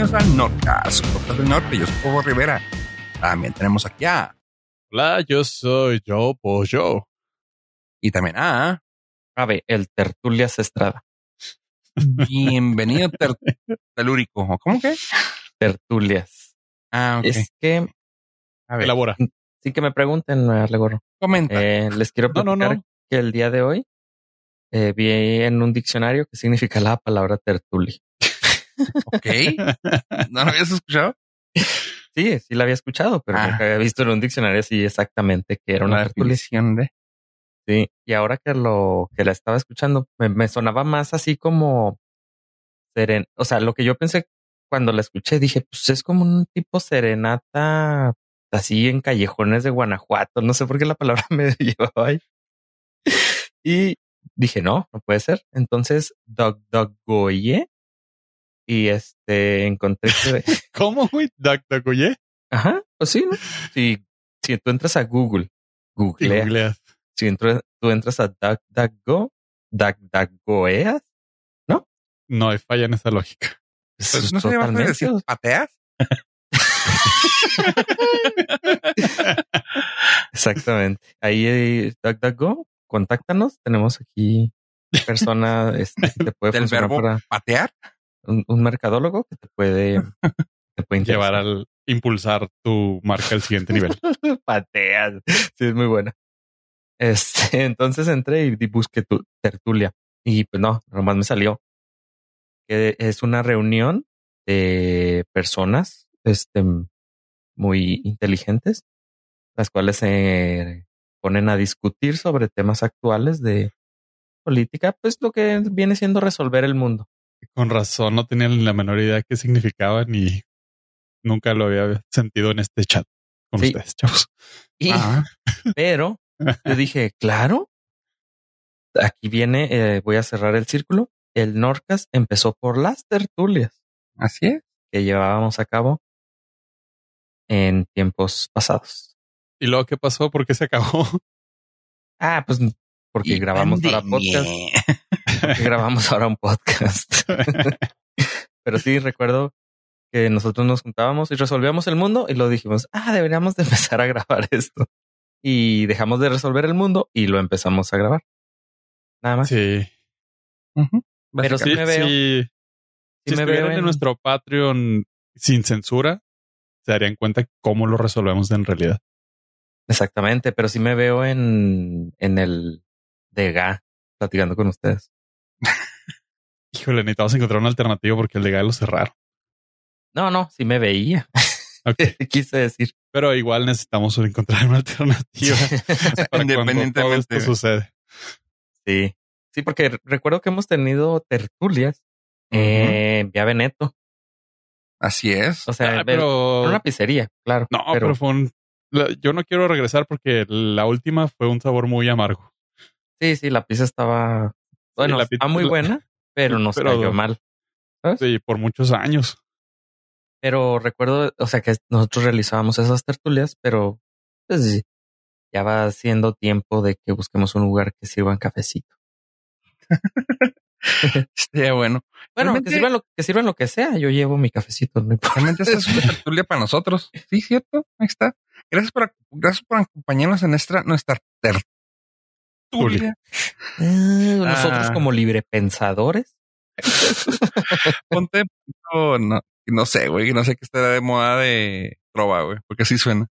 bienvenidos al Nordcast, podcast del norte. Yo soy Hugo Rivera. También tenemos aquí a... Hola, yo soy Joe Pollo. Y también a... Ave, el Tertulias Estrada. Bienvenido ter telúrico. ¿Cómo que? Tertulias. Ah, ok. Es que A ver, Elabora. sí que me pregunten, Gorro. comenta. Eh, les quiero No, no, platicar no. que el día de hoy eh, vi en un diccionario que significa la palabra tertulia. Ok. ¿No lo habías escuchado? Sí, sí la había escuchado, pero Ah. nunca había visto en un diccionario así exactamente que era una definición de... Sí, y ahora que lo que la estaba escuchando, me, me sonaba más así como seren, o sea, lo que yo pensé cuando la escuché, dije, pues es como un tipo serenata así en callejones de Guanajuato, no sé por qué la palabra me llevaba ahí. Y dije, no, no puede ser. Entonces, Dog Dog Goye y este encontré que, ¿Cómo, güey? Duck, duck, oye. ajá, pues sí, ¿no? Si, si tú entras a Google, Y googlea googleas. si entras, tú entras a DuckDuckGo, DuckDuckGoeas, No hay falla en esa lógica. pues, Pues, ¿No totalmente. decir pateas? Exactamente. Ahí eh, DuckDuckGo, contáctanos. Tenemos aquí persona este, que te puede Del verbo para patear. Un, un mercadólogo que te puede, te puede Llevar al impulsar tu marca al siguiente nivel. pateas. Sí, es muy buena. Este, entonces entré y, y busqué tu tertulia. Y pues no, nomás me salió que es una reunión de personas este, muy inteligentes, las cuales se ponen a discutir sobre temas actuales de política, pues lo que viene siendo resolver el mundo. Con razón, no tenía la menor idea qué significaba ni nunca lo había sentido en este chat con Sí. ustedes, chavos. Y, Ah, pero yo dije, claro, aquí viene, eh, voy a cerrar el círculo. El Norcas empezó por las tertulias así es. que llevábamos a cabo en tiempos pasados. ¿Y luego qué pasó? ¿Por qué se acabó? Ah, pues porque Y grabamos pandemia. podcast. Porque grabamos ahora un podcast. Pero sí recuerdo que nosotros nos juntábamos y resolvíamos el mundo y lo dijimos, ah, deberíamos de empezar a grabar esto. Y dejamos de resolver el mundo y lo empezamos a grabar. Nada más. Sí. Pero sí me veo. sí. Sí si me estuvieran veo en... en- nuestro Patreon sin censura, se darían cuenta cómo lo resolvemos en realidad. Exactamente, pero sí me veo en, en el Dega platicando con ustedes. Híjole, necesitamos encontrar una alternativa porque el legal lo cerraron. No, no, sí me veía. Quise decir. Pero igual necesitamos encontrar una alternativa para cuando todo Independientemente. esto sucede. sí, sí, porque recuerdo que hemos tenido tertulias en Vía Veneto. Así es. O sea, Ah, pero una pizzería, claro. no, pero, fue un. yo no quiero regresar porque la última fue un sabor muy amargo. sí, sí, la pizza estaba, bueno, la pizza- muy buena, pero nos pero- cayó mal. Sí, por muchos años. Pero recuerdo, o sea, que nosotros realizábamos esas tertulias, pero pues ya va siendo tiempo de que busquemos un lugar que sirvan cafecito. Estaría bueno. Bueno, Realmente- que sirvan, lo, que sirvan lo que sea. Yo llevo mi cafecito, no. Realmente esta es una tertulia para nosotros. Sí, cierto. Ahí está. Gracias por, gracias por acompañarnos en nuestra, nuestra tertulia. Nosotros Ah. como librepensadores. Ponte, no, no, no sé, güey, no sé qué estará de moda de trova, güey, porque así suena.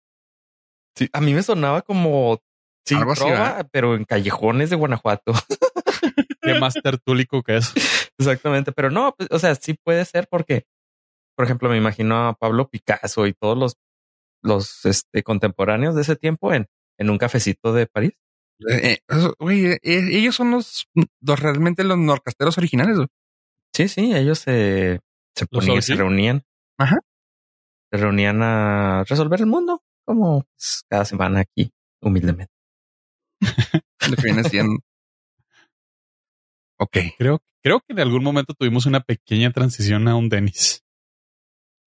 Sí, a mí me sonaba como sí, Algo así, trova, pero en callejones de Guanajuato. Qué más tertúlico que eso. Exactamente, pero no, pues, o sea, sí puede ser porque, por ejemplo, me imagino a Pablo Picasso y todos los, los este, contemporáneos de ese tiempo en, en un cafecito de París. Eh, eh, güey, eh, ellos son los, los realmente los norcasteros originales. Sí, sí, ellos se, se, ¿Los ponían, se reunían. Ajá. Se reunían a resolver el mundo, como pues, cada semana aquí, humildemente. Lo que viene siendo. Ok. Creo, creo que en algún momento tuvimos una pequeña transición a un Denis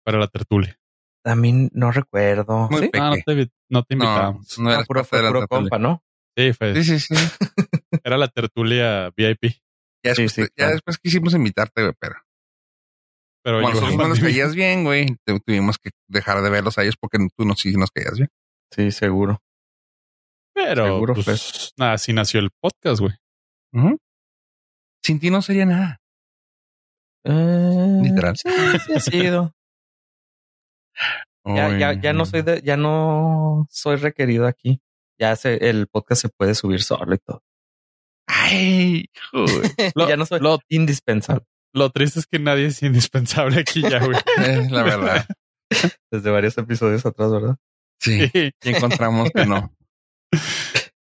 para la tertulia. También no recuerdo. Muy ¿Sí? Ah, no te, no te No, invitábamos. no Ah, puro, puro compa, ¿no? Sí, fue, Sí, sí, sí. era la tertulia VIP. Ya después, sí, ya claro. después quisimos invitarte, güey, pero pero Cuando yo nosotros no nos caías bien, güey, tuvimos que dejar de verlos a ellos porque tú no sí nos caías bien. Sí, seguro. Pero Seguro, pues, nada, así nació el podcast, güey. Sin ti no sería nada. Eh, Literal. Sí, sí ha sido. Ya, ya, ya no soy de, ya no soy requerido aquí. Ya se, el podcast se puede subir solo y todo. Ay, joder. Lo- ya no soy lo- indispensable. Lo triste es que nadie es indispensable aquí ya, güey. Eh, la verdad. Desde varios episodios atrás, ¿verdad? Sí. Sí, Y encontramos que no.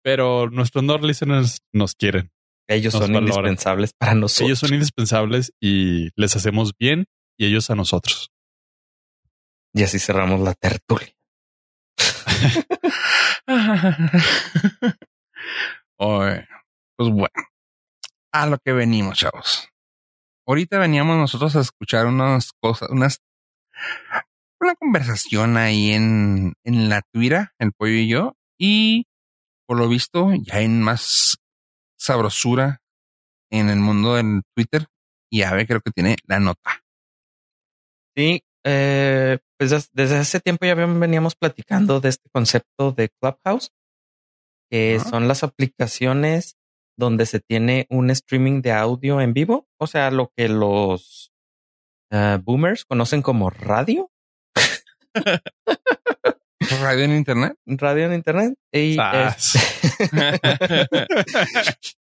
pero nuestros Nord listeners nos quieren. Ellos Nos son valoran. indispensables para nosotros. Ellos son indispensables y les hacemos bien y ellos a nosotros. Y así cerramos la tertulia. Oye, pues bueno, a lo que venimos, chavos. Ahorita veníamos nosotros a escuchar unas cosas, unas, una conversación ahí en, en la Twitter, el pollo y yo, y por lo visto ya hay más sabrosura en el mundo del Twitter y Ave creo que tiene la nota. Sí, eh, pues des- desde hace tiempo ya ven- veníamos platicando de este concepto de Clubhouse, que son las aplicaciones donde se tiene un streaming de audio en vivo, o sea, lo que los eh, boomers conocen como radio, Radio en internet. radio en internet. Y, Sas. es-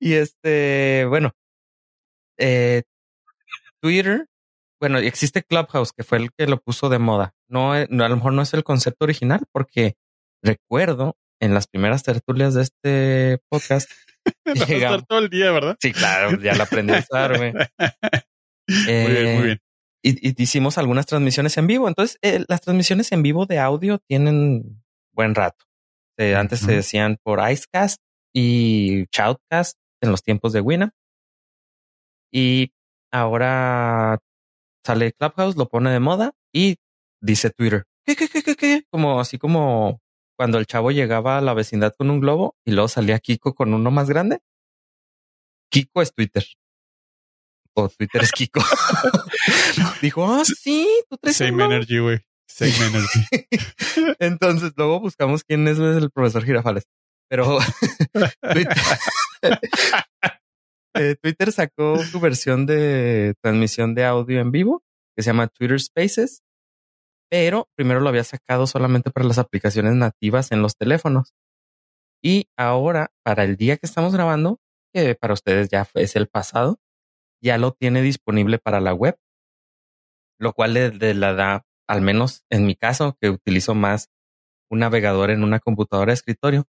y este, bueno, eh, Twitter, bueno, existe Clubhouse, que fue el que lo puso de moda. No, eh, no, a lo mejor no es el concepto original, porque recuerdo en las primeras tertulias de este podcast. Vas a estar llegamos- todo el día, ¿verdad? Sí, claro, ya la aprendí a usar, güey. Muy bien, muy bien. y, y hicimos algunas transmisiones en vivo. Entonces, eh, las transmisiones en vivo de audio tienen buen rato. Eh, antes se decían por Icecast y Shoutcast en los tiempos de Winamp. Y ahora sale Clubhouse, lo pone de moda y dice Twitter. ¿Qué, qué, qué, qué, qué? Como así como cuando el chavo llegaba a la vecindad con un globo y luego salía Kiko con uno más grande. Kiko es Twitter. O Twitter es Kiko. Dijo, ah, sí, tú traes Same globo". energy, güey. Same energy. Entonces luego buscamos quién es el profesor Girafales. Pero Twitter, eh, Twitter sacó su versión de transmisión de audio en vivo que se llama Twitter Spaces, pero primero lo había sacado solamente para las aplicaciones nativas en los teléfonos. Y ahora, para el día que estamos grabando, que para ustedes ya es el pasado, ya lo tiene disponible para la web, lo cual le la da, al menos en mi caso, que utilizo más un navegador en una computadora de escritorio,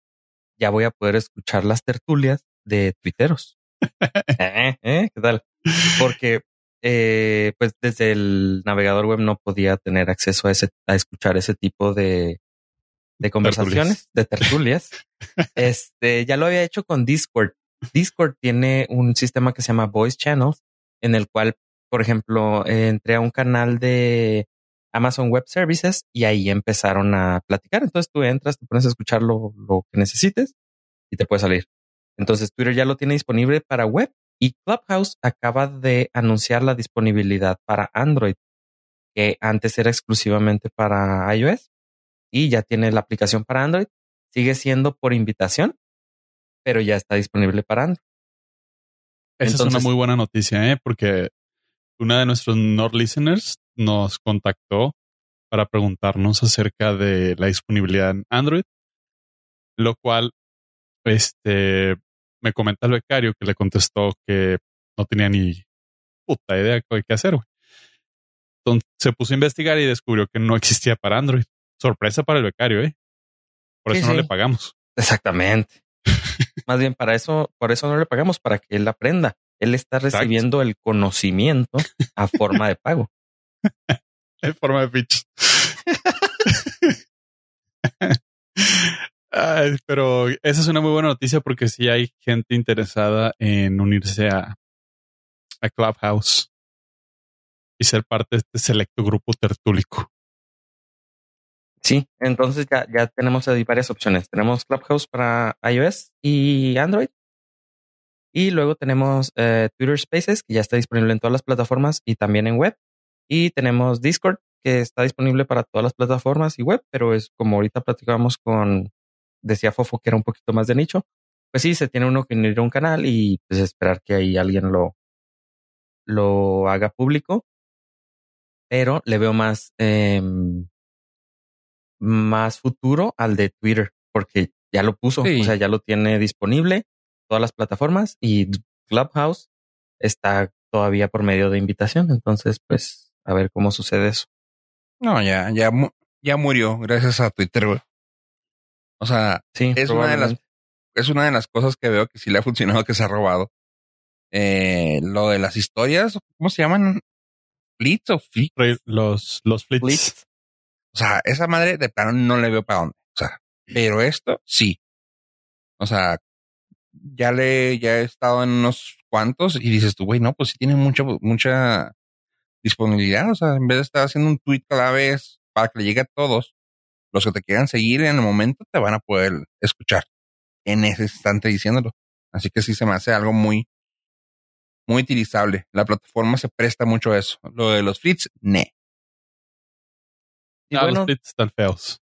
ya voy a poder escuchar las tertulias de tuiteros. ¿Eh? ¿Eh? ¿Qué tal? Porque eh, pues desde el navegador web no podía tener acceso a ese, a escuchar ese tipo de, de conversaciones, de tertulias. este ya lo había hecho con Discord. Discord tiene un sistema que se llama Voice Channels, en el cual, por ejemplo, eh, entré a un canal de Amazon Web Services y ahí empezaron a platicar. Entonces tú entras, te pones a escuchar lo, lo que necesites y te puede salir. Entonces Twitter ya lo tiene disponible para web y Clubhouse acaba de anunciar la disponibilidad para Android, que antes era exclusivamente para iOS y ya tiene la aplicación para Android. Sigue siendo por invitación, pero ya está disponible para Android. Esa es una muy buena noticia, ¿eh? Porque una de nuestros Nord listeners nos contactó para preguntarnos acerca de la disponibilidad en Android, lo cual, este, me comenta el becario que le contestó que no tenía ni puta idea de qué hacer, güey. Entonces se puso a investigar y descubrió que no existía para Android. Sorpresa para el becario, ¿eh? Por Sí, eso no sí. le pagamos. Exactamente. Más bien para eso, por eso no le pagamos, para que él aprenda. Él está Exacto. recibiendo el conocimiento a forma de pago. En forma de pitch. Pero esa es una muy buena noticia porque sí hay gente interesada en unirse a, a Clubhouse y ser parte de este selecto grupo tertúlico. Sí, entonces ya, ya tenemos varias opciones. Tenemos Clubhouse para iOS y Android. Y luego tenemos eh, Twitter Spaces, que ya está disponible en todas las plataformas y también en web. Y tenemos Discord, que está disponible para todas las plataformas y web, pero es como ahorita platicábamos con, decía Fofo que era un poquito más de nicho. Pues sí, se tiene uno que unir a un canal y pues esperar que ahí alguien lo, lo haga público. Pero le veo más, em, más futuro al de Twitter, porque ya lo puso, o sea, ya lo tiene disponible todas las plataformas y Clubhouse está todavía por medio de invitación. Entonces, pues, a ver cómo sucede eso. No, ya, ya, ya murió gracias a Twitter, güey. O sea, sí, es una de las, es una de las cosas que veo que sí le ha funcionado que se ha robado. Eh, lo de las historias, ¿cómo se llaman? Flits o fleets? Los, los flits. O sea, esa madre de plano no le veo para dónde. O sea, pero esto sí. O sea, ya le, ya he estado en unos cuantos y dices tú, güey, no, pues sí tiene mucha, mucha disponibilidad. O sea, en vez de estar haciendo un tweet cada vez para que le llegue a todos, los que te quieran seguir en el momento te van a poder escuchar en ese instante diciéndolo. Así que sí se me hace algo muy, muy utilizable. La plataforma se presta mucho a eso. Lo de los flits, ne. no, los flits están feos.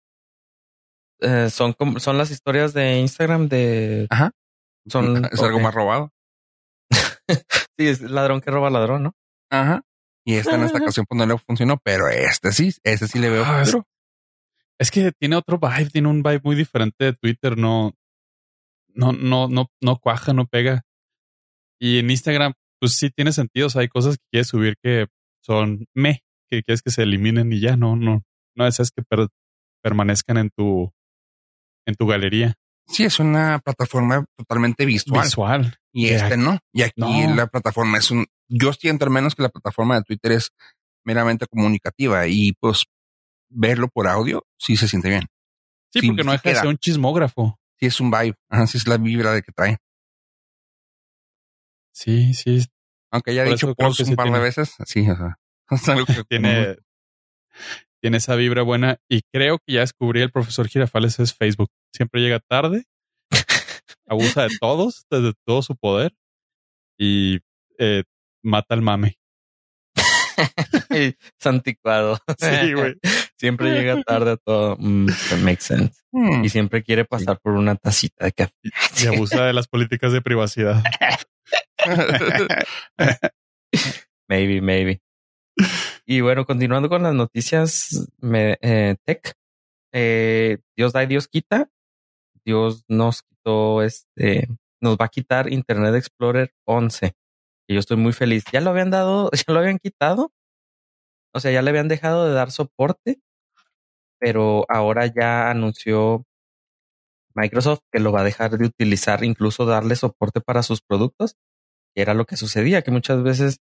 Eh, son como, son las historias de Instagram de. Ajá. Son, es algo más robado. sí, es ladrón que roba ladrón, ¿no? Ajá. Y esta en esta ocasión pues no le funcionó, pero este sí, este sí le veo. Ah, es, que tiene otro vibe, tiene un vibe muy diferente de Twitter, no, no, no, no, no cuaja, no pega. Y en Instagram, pues sí tiene sentido. O sea, hay cosas que quieres subir que son me, que quieres que se eliminen y ya no, no, no deseas que permanezcan en tu, en tu galería. Sí, es una plataforma totalmente visual. Visual. Y este no. Y aquí la plataforma es un, yo siento al menos que la plataforma de Twitter es meramente comunicativa y pues verlo por audio sí se siente bien. Sí, porque no es que ser un chismógrafo. Sí, es un vibe. Así es la vibra de que trae. Sí, sí. Aunque haya dicho post un par de veces, sí, o sea, tiene, tiene esa vibra buena y creo que ya descubrí el profesor Girafales es Facebook. Siempre llega tarde, abusa de todos, desde todo su poder y eh, mata al mame. es anticuado. Sí, güey. Siempre llega tarde a todo. Mm, makes sense. Hmm. Y siempre quiere pasar por una tacita de café. Y abusa de las políticas de privacidad. maybe, maybe. Y bueno, continuando con las noticias eh, tech, eh, Dios da y Dios quita. Dios nos quitó este, nos va a quitar Internet Explorer 11. Y yo estoy muy feliz. Ya lo habían dado, ya lo habían quitado. O sea, ya le habían dejado de dar soporte, pero ahora ya anunció Microsoft que lo va a dejar de utilizar, incluso darle soporte para sus productos. Era lo que sucedía, que muchas veces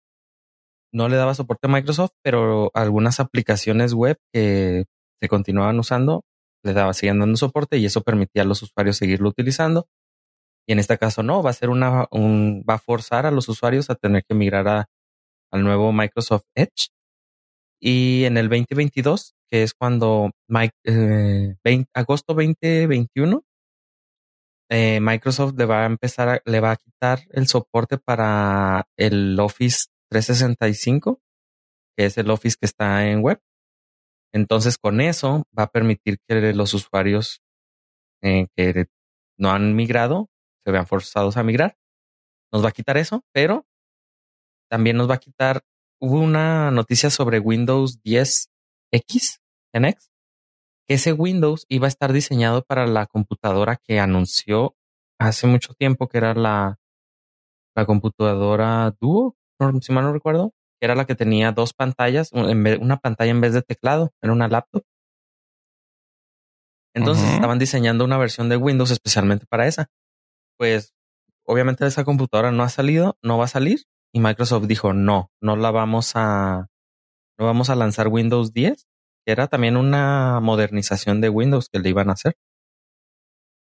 no le daba soporte a Microsoft, pero algunas aplicaciones web que se continuaban usando le daba, seguían dando soporte y eso permitía a los usuarios seguirlo utilizando. Y en este caso no, va a ser una, un, va a forzar a los usuarios a tener que migrar a, al nuevo Microsoft Edge. Y en el 2022, que es cuando Mike, eh, agosto 2021, eh, Microsoft le va a empezar, le va a quitar el soporte para el Office 365, que es el Office que está en web. Entonces, con eso va a permitir que los usuarios eh, que no han migrado se vean forzados a migrar. Nos va a quitar eso, pero también nos va a quitar. Hubo una noticia sobre Windows 10X, NX, que ese Windows iba a estar diseñado para la computadora que anunció hace mucho tiempo, que era la, la computadora Duo, si mal no recuerdo, que era la que tenía dos pantallas, una pantalla en vez de teclado, era una laptop. Entonces estaban diseñando una versión de Windows especialmente para esa. Pues obviamente esa computadora no ha salido, no va a salir y Microsoft dijo, no, no la vamos a, no vamos a lanzar Windows 10, que era también una modernización de Windows que le iban a hacer.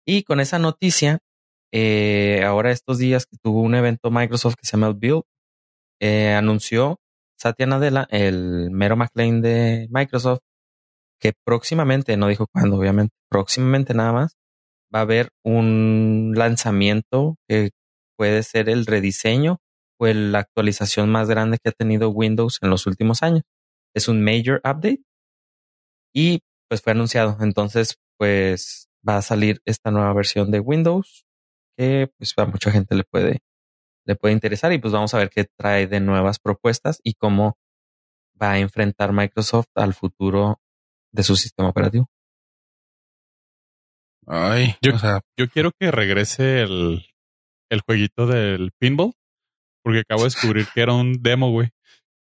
Y con esa noticia, eh, ahora estos días que tuvo un evento Microsoft que se llama Build, eh, anunció Satya Nadella, el mero McLean de Microsoft, que próximamente, no dijo cuándo, obviamente, próximamente nada más, va a haber un lanzamiento que puede ser el rediseño o la actualización más grande que ha tenido Windows en los últimos años. es un major update y pues fue anunciado. Entonces, pues va a salir esta nueva versión de Windows que pues a mucha gente le puede le puede interesar y pues vamos a ver qué trae de nuevas propuestas y cómo va a enfrentar Microsoft al futuro de su sistema operativo. Ay, Yo- o sea, Yo quiero que regrese el, el jueguito del pinball, porque acabo de descubrir que era un demo, güey,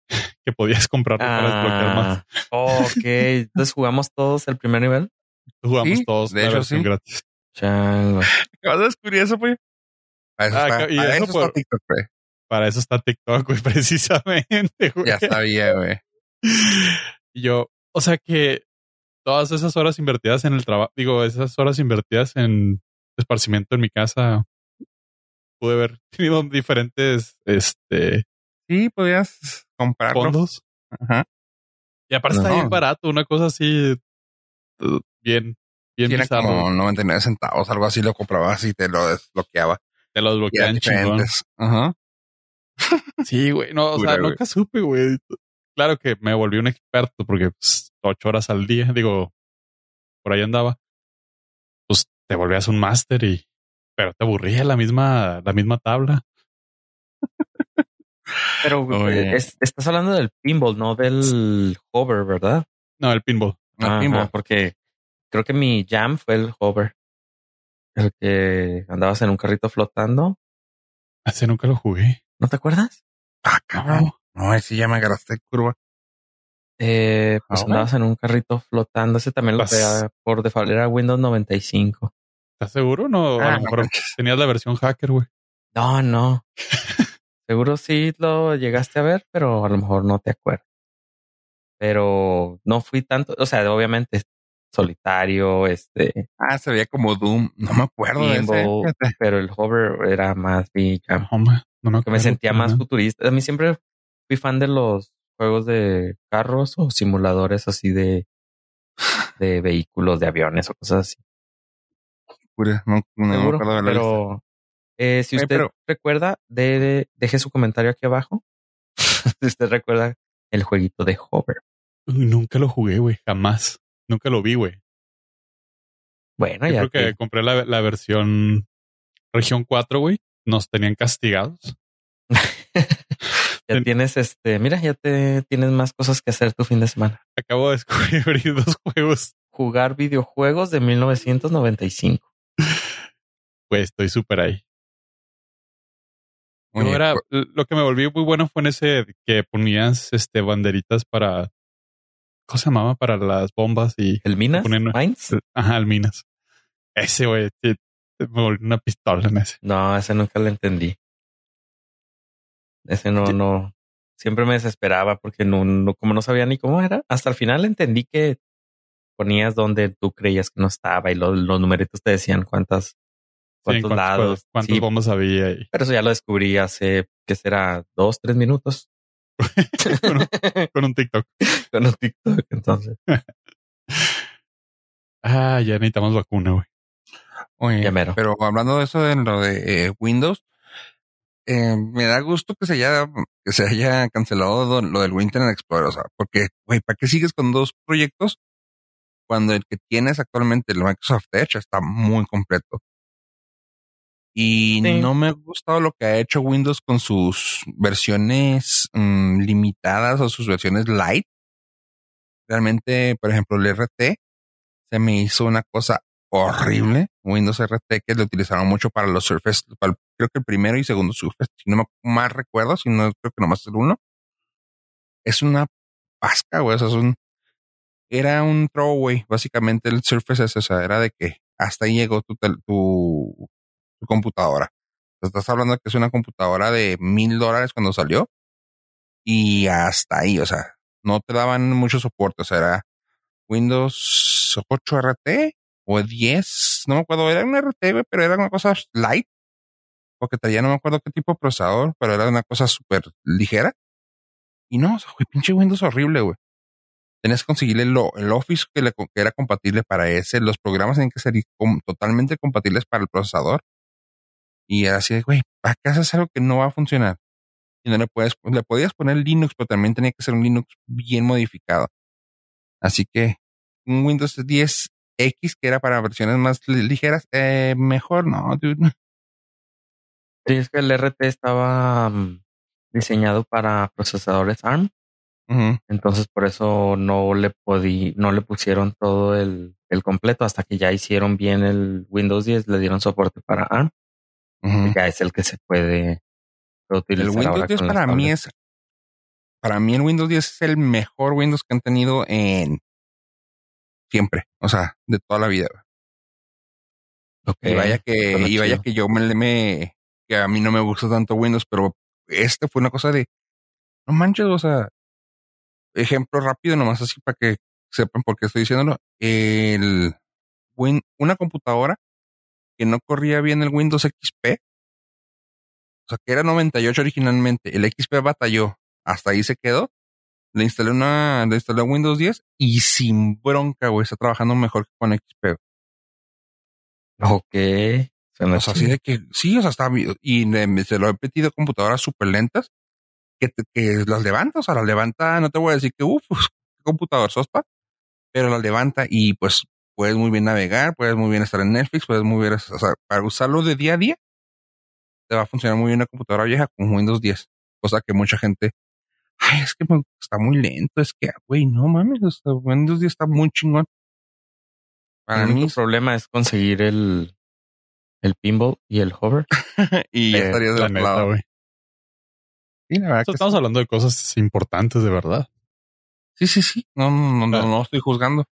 que podías comprarlo para desbloquear más. Ah, ok, entonces jugamos todos el primer nivel. Jugamos Sí, todos de hecho, sí. gratis. Chango. acabas de descubrir eso, güey. Para eso Ah, está, y para eso eso por- está TikTok, güey. Para eso está TikTok, güey, precisamente, güey. Ya sabía, güey. Y yo, o sea que todas esas horas invertidas en el trabajo, digo, esas horas invertidas en esparcimiento en mi casa, pude haber tenido diferentes este Sí, podías comprarlo. fondos. Ajá. Y aparte está No. bien barato, una cosa así uh, bien, bien Sí, era bizarro. como 99 centavos, algo así, lo comprabas y te lo desbloqueaba. Te lo desbloquean diferentes. Ajá. Sí, güey. No, o sea, Pura, güey. nunca supe, güey. Claro que me volví un experto porque pues, ocho horas al día, digo, por ahí andaba. Pues te volvías un máster y, pero te aburría la misma, la misma tabla. Pero Oye. es- estás hablando del pinball, no del hover, ¿verdad? No, el pinball. No, Ajá, pinball. porque creo que mi jam fue el hover. El que andabas en un carrito flotando. Ese nunca lo jugué. ¿No te acuerdas? Ah, cabrón. No. Sí ya me agarraste curva. Eh, pues andabas en un carrito flotando. Ese también lo traía por default. Era Windows 95. ¿Estás seguro? No, a Ah, lo no mejor tenías la versión hacker, güey. No, no. Seguro sí lo llegaste a ver, pero a lo mejor no te acuerdas. Pero no fui tanto, o sea, obviamente solitario, este, Ah, se veía como Doom. No me acuerdo de ese. pero el hover era más mi. No, no me que me acuerdo sentía más futurista. A mí siempre fui fan de los juegos de carros o simuladores así de, de vehículos, de aviones o cosas así. No, no me Seguro, acuerdo de haberla visto. pero eh, si Oye, usted pero- recuerda, de, deje su comentario aquí abajo. si usted recuerda el jueguito de Hover. Nunca lo jugué, güey. Jamás. Nunca lo vi, güey. Bueno, Yo ya creo que que- compré la, la versión región 4, güey. Nos tenían castigados. ya tienes este, mira, ya te tienes más cosas que hacer tu fin de semana. Acabo de descubrir dos juegos. Jugar videojuegos de 1995. Pues estoy súper ahí. Oye, era- lo que me volví muy bueno fue en ese que ponías este banderitas para ¿cómo se llamaba? Para las bombas y ¿El Minas? Ponen- Mines? ajá, el minas. Ese güey, me volví una pistola en ese. No, ese nunca lo entendí. Ese no, no. Siempre me desesperaba porque no, no, como no sabía ni cómo era. Hasta el final entendí que ponías donde tú creías que no estaba y lo- los numeritos te decían cuántas, Sí, cuántos cuántos lados. cuántas Sí, bombas había y pero eso ya lo descubrí hace, que será? Dos, tres minutos. con, un, con un TikTok. Con un TikTok, entonces. Ah, ya necesitamos vacuna, güey. Oye, pero hablando de eso de lo de eh, Windows, eh, me da gusto que se haya, que se haya cancelado lo, lo del Internet Explorer, o sea, porque, güey, ¿para qué sigues con dos proyectos cuando el que tienes actualmente, el Microsoft Edge, está muy completo? Y Sí. no me ha gustado lo que ha hecho Windows con sus versiones mm, limitadas o sus versiones light. Realmente, por ejemplo, el RT se me hizo una cosa horrible. Windows RT que lo utilizaron mucho para los Surface, para el- creo que el primero y segundo Surface, si no me mal recuerdo, si no creo que nomás el uno. Es una pasca, güey. O sea, es un, era un throwaway, básicamente el Surface es, o sea, era de que hasta ahí llegó tu, tu, tu computadora. Estás hablando que es una computadora de mil dólares cuando salió y hasta ahí, o sea, no te daban mucho soporte, o sea, era Windows 8 RT o 10, no me acuerdo, era un RT, pero era una cosa light, porque traía no me acuerdo qué tipo de procesador, pero era una cosa súper ligera. Y no, o sea, güey, pinche Windows horrible, güey. Tenías que conseguirle el Office que, le, era compatible para ese, los programas tienen que ser totalmente compatibles para el procesador. Y era así, de, güey, ¿para qué haces algo que no va a funcionar? y no le puedes, le podías poner Linux, pero también tenía que ser un Linux bien modificado. Así que un Windows 10 X que era para versiones más ligeras, eh, mejor no, dude. Sí, es que el RT estaba mm, diseñado para procesadores ARM. Entonces por eso no le podí, no le pusieron todo el, el, completo hasta que ya hicieron bien el Windows 10, le dieron soporte para ARM. Ya es el que se puede, utilizar. El Windows 10 para mí es, para mí el Windows 10 es el mejor Windows que han tenido en siempre, o sea, de toda la vida. Y vaya que, y vaya que yo me, me, que a mí no me gusta tanto Windows, pero este fue una cosa de, no manches, o sea, ejemplo rápido, nomás así para que sepan por qué estoy diciéndolo. El Win, una computadora que no corría bien el Windows XP, o sea, que era 98 originalmente, el XP batalló, hasta ahí se quedó. Le instalé una, le instalé Windows 10 y sin bronca, güey, está trabajando mejor que con XP. Ok. O sea, así de que, sí, o sea, está, y se lo he pedido computadoras súper lentas que, que las levanta, o sea, las levanta, no te voy a decir que, uff, computador sospa, pero las levanta y pues puedes muy bien navegar, puedes muy bien estar en Netflix, puedes muy bien, o sea, para usarlo de día a día, te va a funcionar muy bien una computadora vieja con Windows 10, cosa que mucha gente, ay, es que está muy lento, es que, güey, no mames, Windows 10 está muy chingón. Para el mí, problema es conseguir el, el pinball y el hover. y ya estaría de lado. Güey. Sí, la verdad estamos hablando de cosas importantes de verdad. Sí, sí, sí. No, no, no, no, estoy juzgando.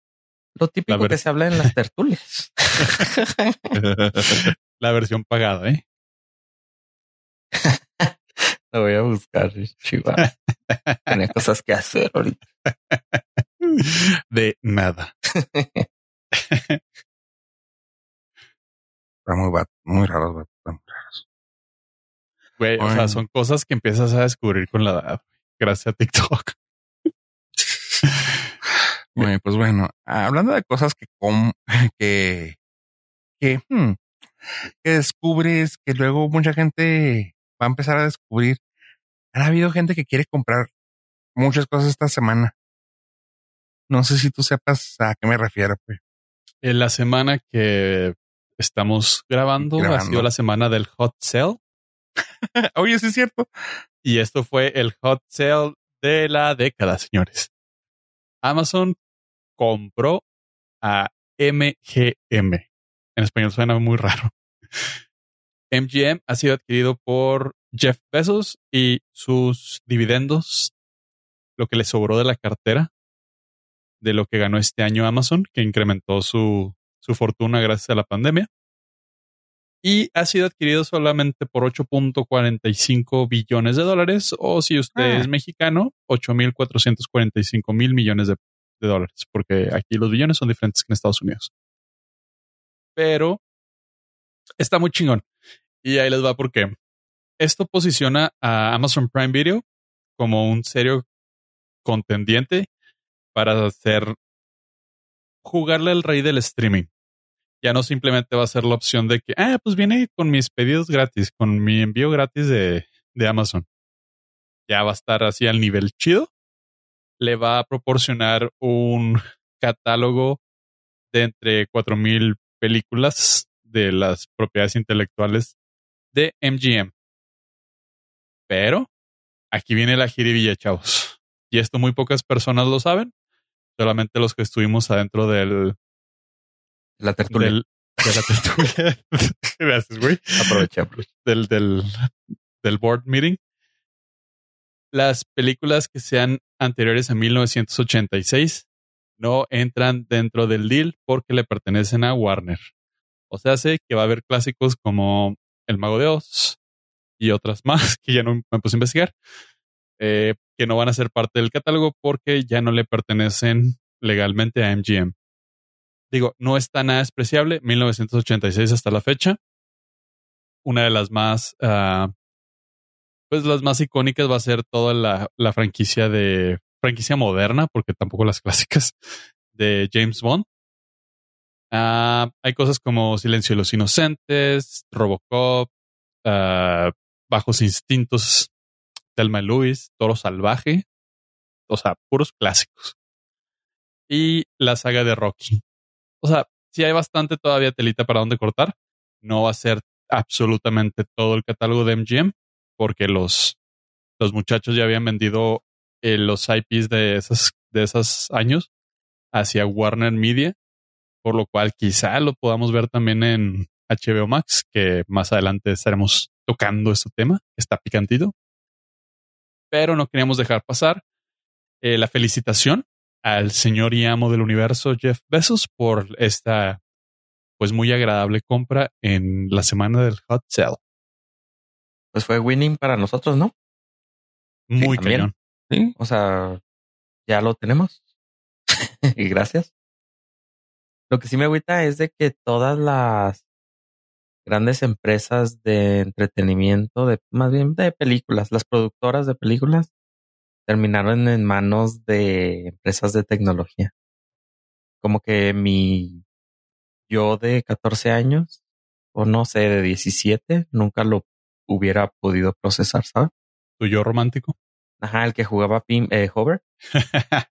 Lo típico que se habla en las tertulias. la versión pagada, ¿eh? Lo voy a buscar, Chihuahua. Tiene cosas que hacer ahorita. De nada. Está muy, muy raro, muy raros. Güey, o sea, son cosas que empiezas a descubrir con la edad, gracias a TikTok. Bueno, pues bueno, hablando de cosas que, que, que, hmm, que descubres, que luego mucha gente va a empezar a descubrir. Ha habido gente que quiere comprar muchas cosas esta semana. No sé si tú sepas a qué me refiero, pues. En la semana que estamos grabando, ha sido la semana del hot sale. Oye, sí es cierto. Y esto fue el hot sale de la década, señores. Amazon compró a MGM. En español suena muy raro. MGM ha sido adquirido por Jeff Bezos y sus dividendos, lo que le sobró de la cartera de lo que ganó este año Amazon, que incrementó su, su fortuna gracias a la pandemia. Y ha sido adquirido solamente por 8.45 billones de dólares, o si usted es ah. mexicano, 8.445 mil millones de, de dólares, porque aquí los billones son diferentes que en Estados Unidos. Pero está muy chingón. Y ahí les va porque esto posiciona a Amazon Prime Video como un serio contendiente para hacer jugarle al rey del streaming. Ya no simplemente va a ser la opción de que, ah, pues viene con mis pedidos gratis, con mi envío gratis de, de Amazon. Ya va a estar así al nivel chido. Le va a proporcionar un catálogo de entre 4000 películas de las propiedades intelectuales de MGM. Pero aquí viene la jiribilla, chavos. Y esto muy pocas personas lo saben. Solamente los que estuvimos adentro del. La tertulia. de la tertulia. Gracias, güey. Aprovecha, Del, del, del board meeting. Las películas que sean anteriores a 1986 no entran dentro del deal porque le pertenecen a Warner. O sea, sé que va a haber clásicos como El Mago de Oz y otras más que ya no me puse a investigar. Eh, que no van a ser parte del catálogo porque ya no le pertenecen legalmente a MGM. Digo, no está nada despreciable, 1986 hasta la fecha. Una de las más, uh, pues las más icónicas va a ser toda la, la franquicia de, franquicia moderna, porque tampoco las clásicas, de James Bond. Uh, hay cosas como Silencio de los Inocentes, Robocop, uh, Bajos Instintos, Telma Luis, Toro Salvaje, o sea, puros clásicos. Y la saga de Rocky. O sea, si hay bastante todavía telita para donde cortar. No va a ser absolutamente todo el catálogo de MGM, porque los, los muchachos ya habían vendido eh, los IPs de esos, de esos años hacia Warner Media, por lo cual quizá lo podamos ver también en HBO Max, que más adelante estaremos tocando este tema, está picantito. Pero no queríamos dejar pasar eh, la felicitación al señor y amo del universo Jeff Bezos por esta pues muy agradable compra en la semana del hot sale. Pues fue winning para nosotros, ¿no? Muy también. cañón. Sí. O sea, ya lo tenemos. y gracias. Lo que sí me agüita es de que todas las grandes empresas de entretenimiento, de más bien de películas, las productoras de películas, terminaron en manos de empresas de tecnología. Como que mi yo de 14 años, o no sé, de 17, nunca lo hubiera podido procesar, ¿sabes? Tu yo romántico. Ajá, el que jugaba Pim, eh, Hover.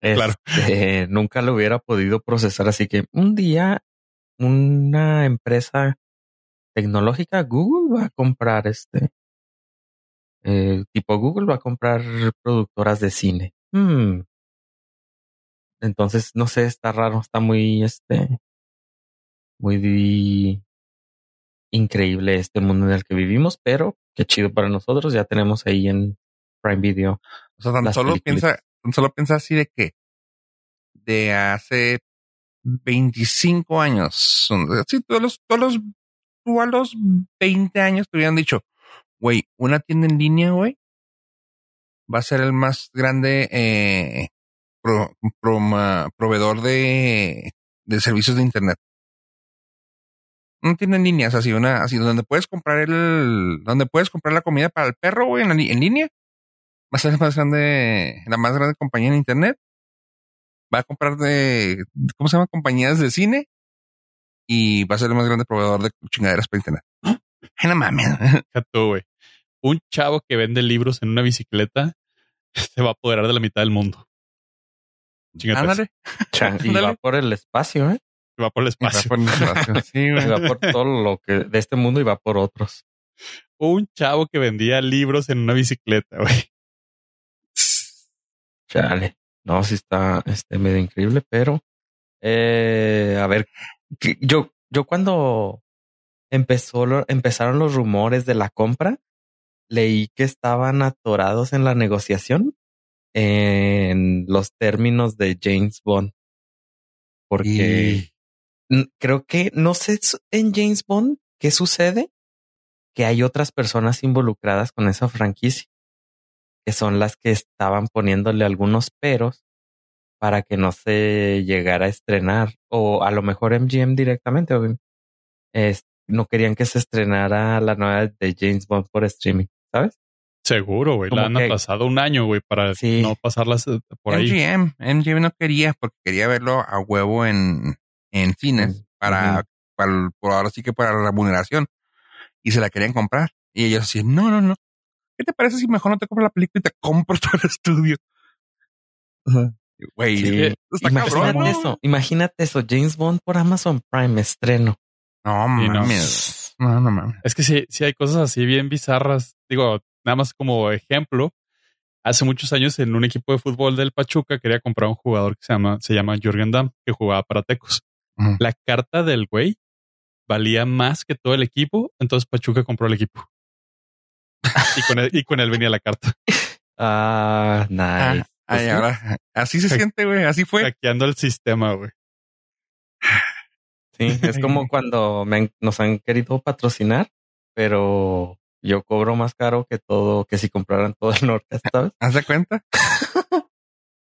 Claro. Este, nunca lo hubiera podido procesar. Así que un día una empresa tecnológica, Google va a comprar este, eh, tipo Google va a comprar productoras de cine. Hmm. Entonces, no sé, está raro, está muy, este, muy increíble este mundo en el que vivimos, pero qué chido para nosotros. Ya tenemos ahí en Prime Video. O sea, tan solo películas. piensa, tan solo piensa así de que de hace 25 años, sí, todos los, todos los, tú a los 20 años te hubieran dicho, güey, una tienda en línea, güey, va a ser el más grande eh, pro- proveedor de, de servicios de internet. Una tienda en línea, o sea, así una, así donde puedes comprar el, donde puedes comprar la comida para el perro, güey, en, línea. Va a ser la más grande, la más grande compañía en internet. Va a comprar de, ¿cómo se llama? Compañías de cine. Y va a ser el más grande proveedor de chingaderas para internet. Ay, no mames. Güey. Un chavo que vende libros en una bicicleta se va a apoderar de la mitad del mundo. Chingate, Ándale. Y va por el espacio, ¿eh? se va por el espacio. Va por el espacio. Sí, Y va por todo lo que de este mundo y va por otros. Un chavo que vendía libros en una bicicleta, güey. Chale. No, sí está este medio increíble, pero eh, a ver, yo, yo cuando empezó empezaron los rumores de la compra, leí que estaban atorados en la negociación en los términos de James Bond. Porque creo que no sé en James Bond qué sucede, que hay otras personas involucradas con esa franquicia, que son las que estaban poniéndole algunos peros para que no se llegara a estrenar, o a lo mejor MGM directamente, no querían que se estrenara la nueva de James Bond por streaming, ¿sabes? Seguro, güey. La han que- pasado un año, güey, para Sí. no pasarlas eh, por ahí. MGM, MGM no quería porque quería verlo a huevo en, en cines Mm, para, para el- por ahora sí que para la remuneración y se la querían comprar y ellos decían no no no ¿qué te parece si mejor no te compro la película y te compro todo el estudio? Güey, Sí. está Imagínate eso, imagínate eso, James Bond por Amazon Prime estreno. No. mames. No, no mames. Es que sí, sí hay cosas así bien bizarras. Digo, nada más como ejemplo. Hace muchos años en un equipo de fútbol del Pachuca quería comprar un jugador que se llama, se llama Jürgen Damm, que jugaba para Tecos. La carta del güey valía más que todo el equipo, entonces Pachuca compró el equipo. y, con él, y con él venía la carta, Ah, nice. Ah, Pues ay, sí. ahora, así se siente, güey. Así fue. hackeando el sistema, güey. Sí, es como cuando me han- nos han querido patrocinar, pero yo cobro más caro que todo, que si compraran todo el norte, ¿sabes? ¿Haz de cuenta?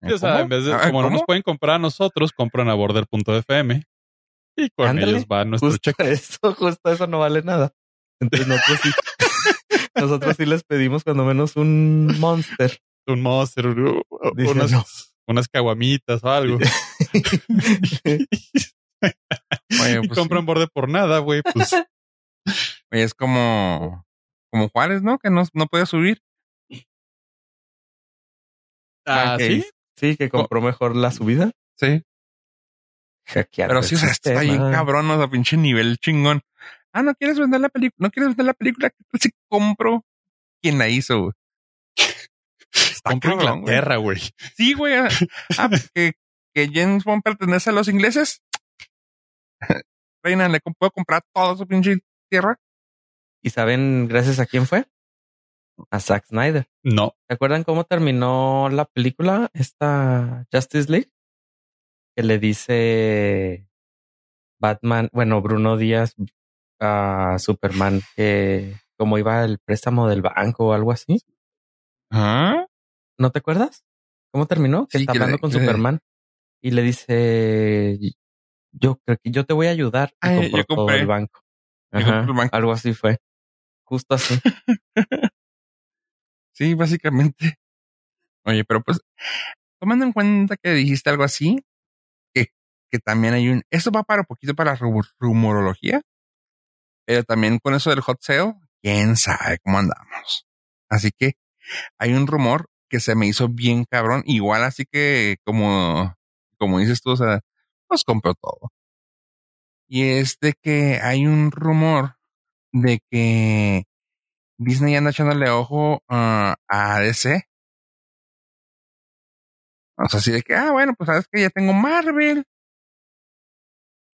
O sea, en vez de, como no nos pueden comprar a nosotros, compran a border.fm y con Ándale, ellos va nuestro Justo cheque. eso, justo eso no vale nada. Entonces nosotros sí, nosotros sí les pedimos cuando menos un monster. Un monster, u- u- Dice, unas, no. unas caguamitas o algo. Oye, y pues, compran borde por nada, güey. Pues Oye, es como como Juárez, ¿no? Que no, no puede subir. Ah, Ok. sí. Sí, que compró mejor la subida. Sí. Hackear Pero sí, o sea, está bien sistema. cabrón, o sea, pinche nivel chingón. Ah, ¿no quieres vender la película? ¿No quieres vender la película? Pues sí compro quien la hizo, güey. Está Compró cabrón. Inglaterra, güey. Sí, güey. Ah, ah, que, que James Bond pertenece a los ingleses. Reina, le puedo comprar toda su pinche tierra. ¿Y saben gracias a quién fue? A Zack Snyder. No. ¿Se acuerdan cómo terminó la película, esta Justice League? Que le dice Batman, bueno, Bruno Díaz a Superman que como iba el préstamo del banco o algo así. ¿Ah? ¿No te acuerdas? ¿Cómo terminó? Que Sí, está hablando con que Superman y le dice, yo creo que yo te voy a ayudar. Y yo compró todo el banco. Yo Ajá, compré el banco. Algo así fue. Justo así. Sí, básicamente. Oye, pero pues, tomando en cuenta que dijiste algo así, que, que también hay un, eso va para un poquito para la ru- rumorología, pero también con eso del hot sale, quién sabe cómo andamos. Así que hay un rumor que se me hizo bien cabrón, igual así que como, como dices tú, o sea, pues compró todo. Y es de que hay un rumor de que Disney anda echándole ojo ah, a DC. O sea, así de que, ah, bueno, pues sabes que ya tengo Marvel.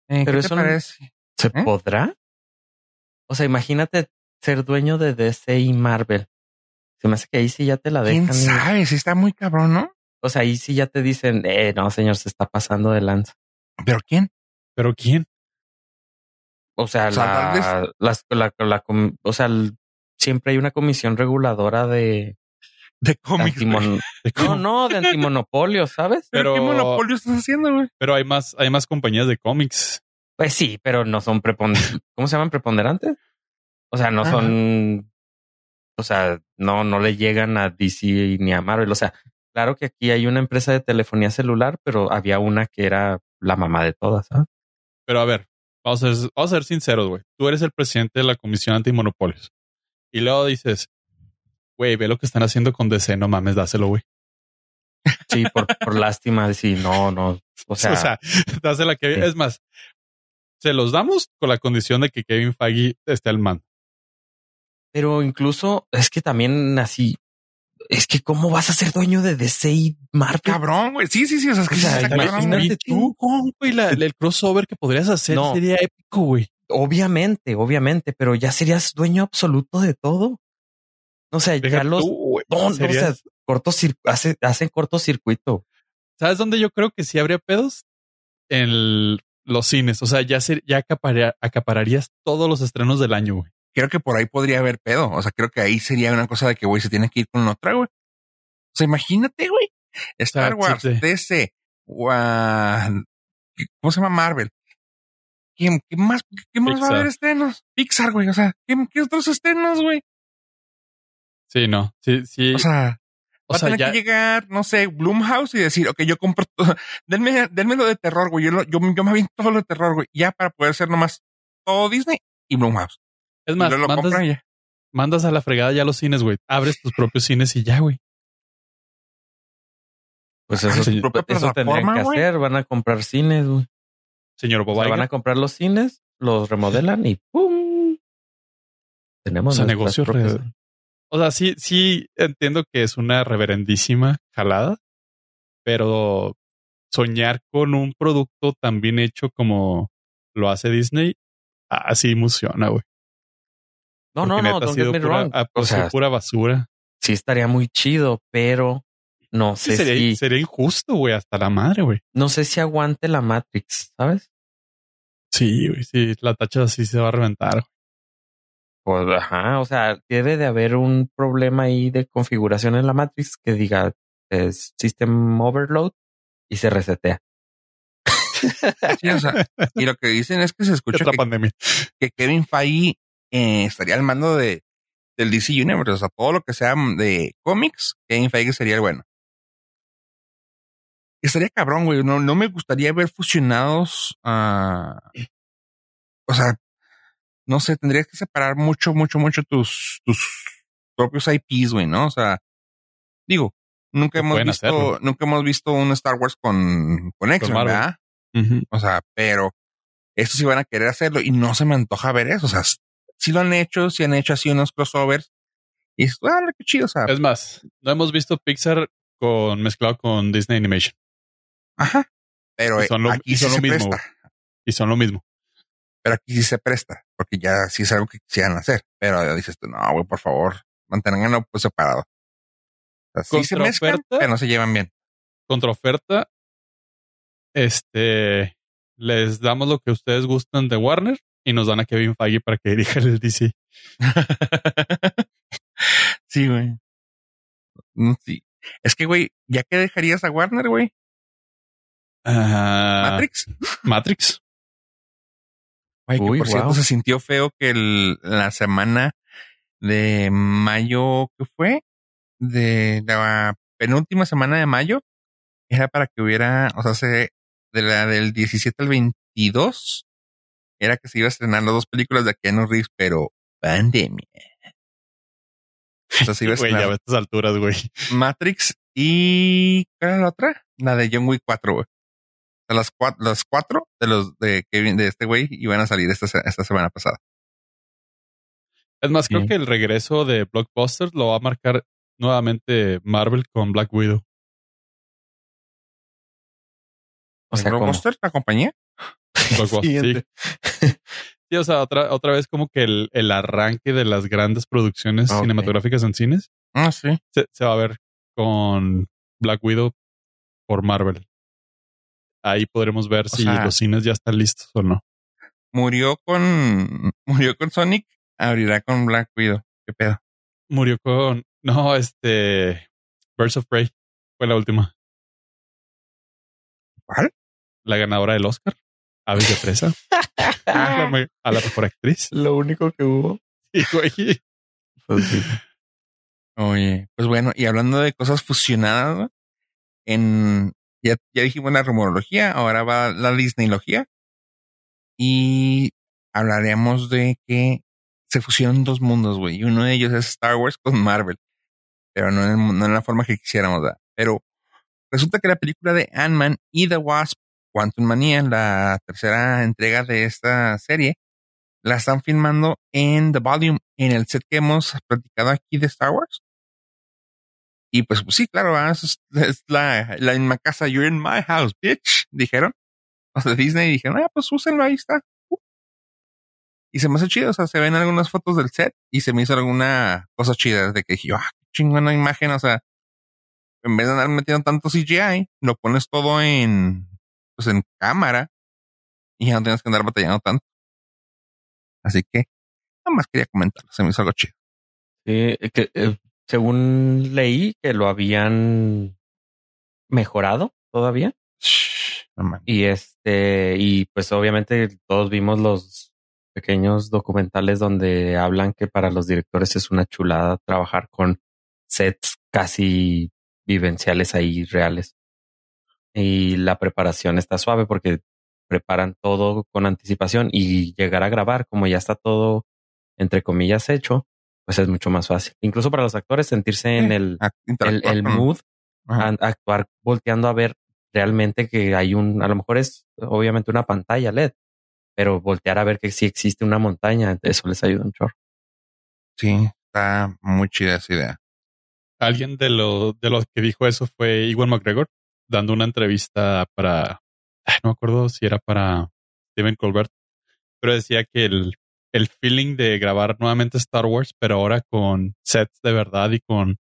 Eh, Pero ¿Qué eso te no-? ¿Se ¿Eh? podrá? O sea, imagínate ser dueño de DC y Marvel. Se me hace que ahí sí ya te la dejan. ¿Quién sabe? Sí está muy cabrón, ¿no? O sea, ahí sí ya te dicen, eh, no, señor, se está pasando de lanza. ¿Pero quién? ¿Pero quién? O sea, O sea, la, las- la- la com- o sea, el- siempre hay una comisión reguladora de De cómics. no, no, de antimonopolio, ¿sabes? ¿Pero qué Pero- monopolio estás haciendo, güey? Pero hay más, hay más compañías de cómics. Pues sí, pero no son preponderantes. ¿Cómo se llaman preponderantes? O sea, no Ajá. son, o sea, no, no le llegan a DC ni a Marvel. O sea, claro que aquí hay una empresa de telefonía celular, pero había una que era la mamá de todas. ¿sabes? Pero a ver, vamos a ser, vamos a ser sinceros, güey. Tú eres el presidente de la Comisión Antimonopolios. Y luego dices, güey, ve lo que están haciendo con DC, no mames, dáselo, güey. Sí, por, por lástima, sí, no, no. O sea, O sea, dásela que sí. es más, se los damos con la condición de que Kevin Feige esté al mando. pero incluso es que también así, es que cómo vas a ser dueño de DC y Marvel. Cabrón, güey. Sí, sí, sí. O sea, es que O sea, imagínate tú. güey, la- el crossover que podrías hacer No. sería épico, güey. Obviamente, obviamente, pero ya serías dueño absoluto de todo. O sea, ya Deja los tú, no, no, o sea, cortos hace, hacen cortocircuito. ¿Sabes dónde yo creo que sí habría pedos? En el- los cines. O sea, ya, ser, ya acaparar- acapararías todos los estrenos del año, güey. Creo que por ahí podría haber pedo. O sea, creo que ahí sería una cosa de que, güey, se tiene que ir con otra, güey. O sea, imagínate, güey. Star Wars. DC, gua- ¿cómo se llama Marvel? ¿Qué, qué más, qué más va a haber estrenos? Pixar, güey. O sea, ¿qué, qué otros estrenos, güey? Sí, no. Sí, sí. O sea, O va a tener ya, que llegar, no sé, Bloomhouse y decir, ok, yo compro, todo. denme, denme lo de terror, güey. Yo, lo- yo, yo me aviento todo lo de terror, güey. Ya para poder ser nomás todo Disney y Bloomhouse. Es más, lo mandas, compran y ya. mandas a la fregada ya los cines, güey. Abres tus propios cines y ya, güey. Pues eso, su propia eso tendrían que hacer. Van a comprar cines, güey. Señor O sea, Bobaiga. van a comprar los cines, los remodelan y ¡pum! Tenemos O sea, nuestras negocio propias- re- O sea, sí, sí entiendo que es una reverendísima jalada, pero soñar con un producto tan bien hecho como lo hace Disney, así emociona, güey. No, no, no, don't get me pura, wrong. O sido sea, pura basura. sí estaría muy chido, pero no Sí, sé sería, si, sería injusto, güey, hasta la madre, güey. no sé si aguante la Matrix, ¿sabes? Sí, güey, sí, la tacha así se va a reventar. güey. Pues, ajá, o sea, debe de haber un problema ahí de configuración en la Matrix que diga es System Overload y se resetea. Sí, o sea, y lo que dicen es que se escucha Es la que, pandemia. que Kevin Feige eh, estaría al mando de del DC Universe. O sea, todo lo que sea de cómics, Kevin Feige sería el bueno. Estaría cabrón, güey. No, no me gustaría ver fusionados a. o sea, no sé, tendrías que separar mucho, mucho, mucho tus, tus propios IPs, güey, ¿no? O sea, digo, nunca hemos visto, nunca hemos visto un Star Wars con, con X-Men, ¿verdad? O sea, pero estos sí van a querer hacerlo y no se me antoja ver eso. O sea, si lo han hecho, si han hecho así unos crossovers y es, ah, qué chido. Es más, no hemos visto Pixar con mezclado con Disney Animation. Ajá. Pero son lo, aquí son lo mismo. Y son lo mismo. Pero aquí sí se presta, porque ya sí es algo que quisieran hacer. Pero dices tú, no, güey, por favor, manténganlo pues separado. O sea, sí se mezclan, pero no se llevan bien. Contra oferta, este, les damos lo que ustedes gustan de Warner y nos dan a Kevin Feige para que dirija el DC. sí, güey. Mm, sí. Es que, güey, ¿ya qué dejarías a Warner, güey? Ah, Matrix. Matrix. Güey, que por cierto se sintió feo que la semana de mayo, ¿qué fue? De la penúltima semana de mayo, era para que hubiera, o sea, se, de la del 17 al 22, era que se iba a estrenar las dos películas de Keanu Reeves, pero pandemia. O sea, iba a estrenar. güey, ya a estas alturas, güey. Matrix y. ¿Cuál era la otra? La de John Wick 4, güey. O sea, las, cuatro, las cuatro de los de Kevin, de este güey, iban a salir esta, esta semana pasada. Es más, creo que el regreso de Blockbuster lo va a marcar nuevamente Marvel con Black Widow. O sea, ¿Blockbuster, la compañía? sí. sí, o sea, otra, otra vez como que el, el arranque de las grandes producciones cinematográficas en cines. Ah, sí. Se, se, va a ver con Black Widow por Marvel. Ahí podremos ver si los cines ya están listos o no. Murió con murió con Sonic, abrirá con Black Widow. ¿Qué pedo? Murió con no, este Birds of Prey fue la última. ¿Cuál? La ganadora del Oscar. Aves de presa. a, la, mejor actriz. Lo único que hubo. Sí, güey. Pues Oye, pues bueno, y hablando de cosas fusionadas, en ya, ya dijimos la rumorología, ahora va la Disneylogía. Y hablaremos de que se fusionan dos mundos, güey. Y uno de ellos es Star Wars con Marvel. Pero no en, no en la forma que quisiéramos, ¿verdad? Pero resulta que la película de Ant-Man y The Wasp Quantum Manía, la tercera entrega de esta serie, la están filmando en The Volume, en el set que hemos platicado aquí de Star Wars. Y pues, sí, claro, es, la, la misma casa, you're in my house, bitch, dijeron. Los de Disney dijeron, ah, pues úsenlo, ahí está. Y se me hace chido, o sea, se ven algunas fotos del set y se me hizo alguna cosa chida de que dije, ah, qué chingona imagen, o sea, en vez de andar metiendo tanto CGI, lo pones todo en, pues en cámara y ya no tienes que andar batallando tanto. Así que nada más quería comentarlo, se me hizo algo chido. Sí, que, eh, según leí que lo habían mejorado todavía. y este, y pues obviamente todos vimos los pequeños documentales donde hablan que para los directores es una chulada trabajar con sets casi vivenciales ahí reales y la preparación está suave porque preparan todo con anticipación y llegar a grabar como ya está todo entre comillas hecho, pues es mucho más fácil. Incluso para los actores sentirse en el, el, mood, actuar volteando a ver realmente que hay un, a lo mejor es obviamente una pantalla LED, pero voltear a ver que sí existe una montaña, eso les ayuda un chorro. Sí, está muy chida esa idea. Alguien de lo, de los que dijo eso fue Iwan McGregor, dando una entrevista para, no me acuerdo si era para Steven Colbert, pero decía que el, el feeling de grabar nuevamente Star Wars, pero ahora con sets de verdad y con,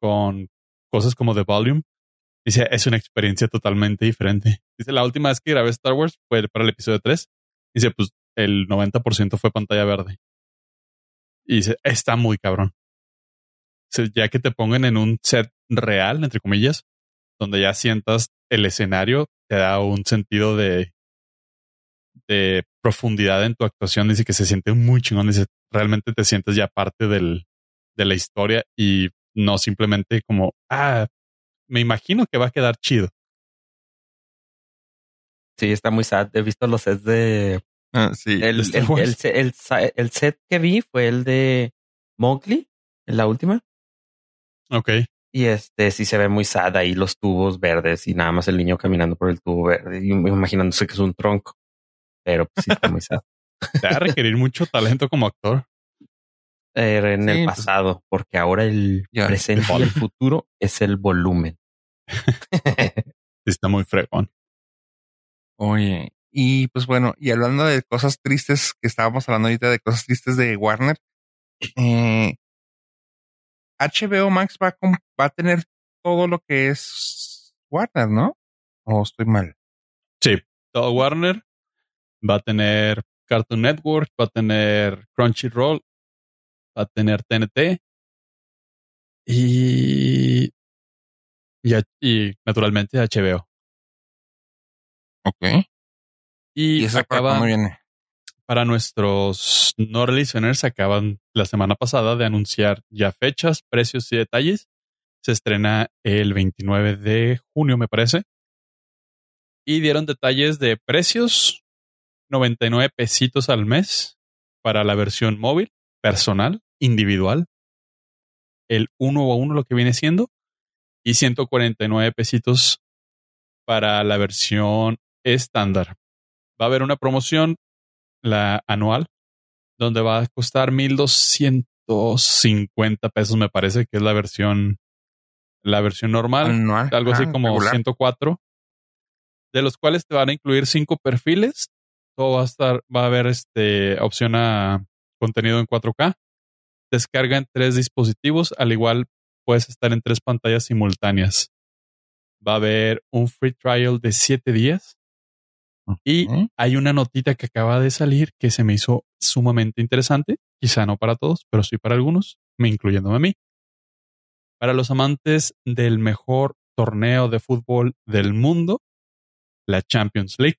con cosas como The Volume, dice, es una experiencia totalmente diferente. Dice, la última vez que grabé Star Wars fue para el episodio 3. Dice, pues el 90% fue pantalla verde. Y dice, está muy cabrón. ya que te pongan en un set real, entre comillas, donde ya sientas el escenario, te da un sentido de, de profundidad en tu actuación. Dice que se siente muy chingón. Dice, realmente te sientes ya parte del, de la historia y no simplemente como, ah, me imagino que va a quedar chido. Sí, está muy sad. He visto los sets de, Ah, sí. El, el- el set que vi fue el de Mowgli, en la última. Ok. Y este sí se ve muy sad ahí los tubos verdes y nada más el niño caminando por el tubo verde y imaginándose que es un tronco. Pero pues, sí está muy sad. Te va a requerir mucho talento como actor. Eh, en Sí, el pues- pasado, porque ahora el Ya, presente y el futuro es el volumen. Sí, está muy fregón. Oye, y pues bueno, y hablando de cosas tristes que estábamos hablando ahorita de cosas tristes de Warner, eh, HBO Max va a, com- va a tener todo lo que es Warner, ¿no? ¿O estoy mal? Sí, todo Warner va a tener Cartoon Network, va a tener Crunchyroll, va a tener TNT y, y, naturalmente HBO. Ok. Y, ¿Y esa acaba, viene? Para nuestros no listeners, acaban la semana pasada de anunciar ya fechas, precios y detalles. Se estrena el 29 de junio, me parece. Y dieron detalles de precios, 99 pesitos al mes para la versión móvil, personal, individual. El uno a uno lo que viene siendo. Y 149 pesitos para la versión estándar. Va a haber una promoción la anual, donde va a costar 1250 pesos, me parece que es la versión, la versión normal, Anual. algo así Ah, como regular. 104, de los cuales te van a incluir cinco perfiles. Todo va a estar, va a haber este opción a contenido en 4K. Descarga en tres dispositivos, al igual puedes estar en tres pantallas simultáneas. Va a haber un free trial de siete días. Y hay una notita que acaba de salir que se me hizo sumamente interesante, quizá no para todos, pero sí para algunos, me incluyéndome a mí. Para los amantes del mejor torneo de fútbol del mundo, la Champions League,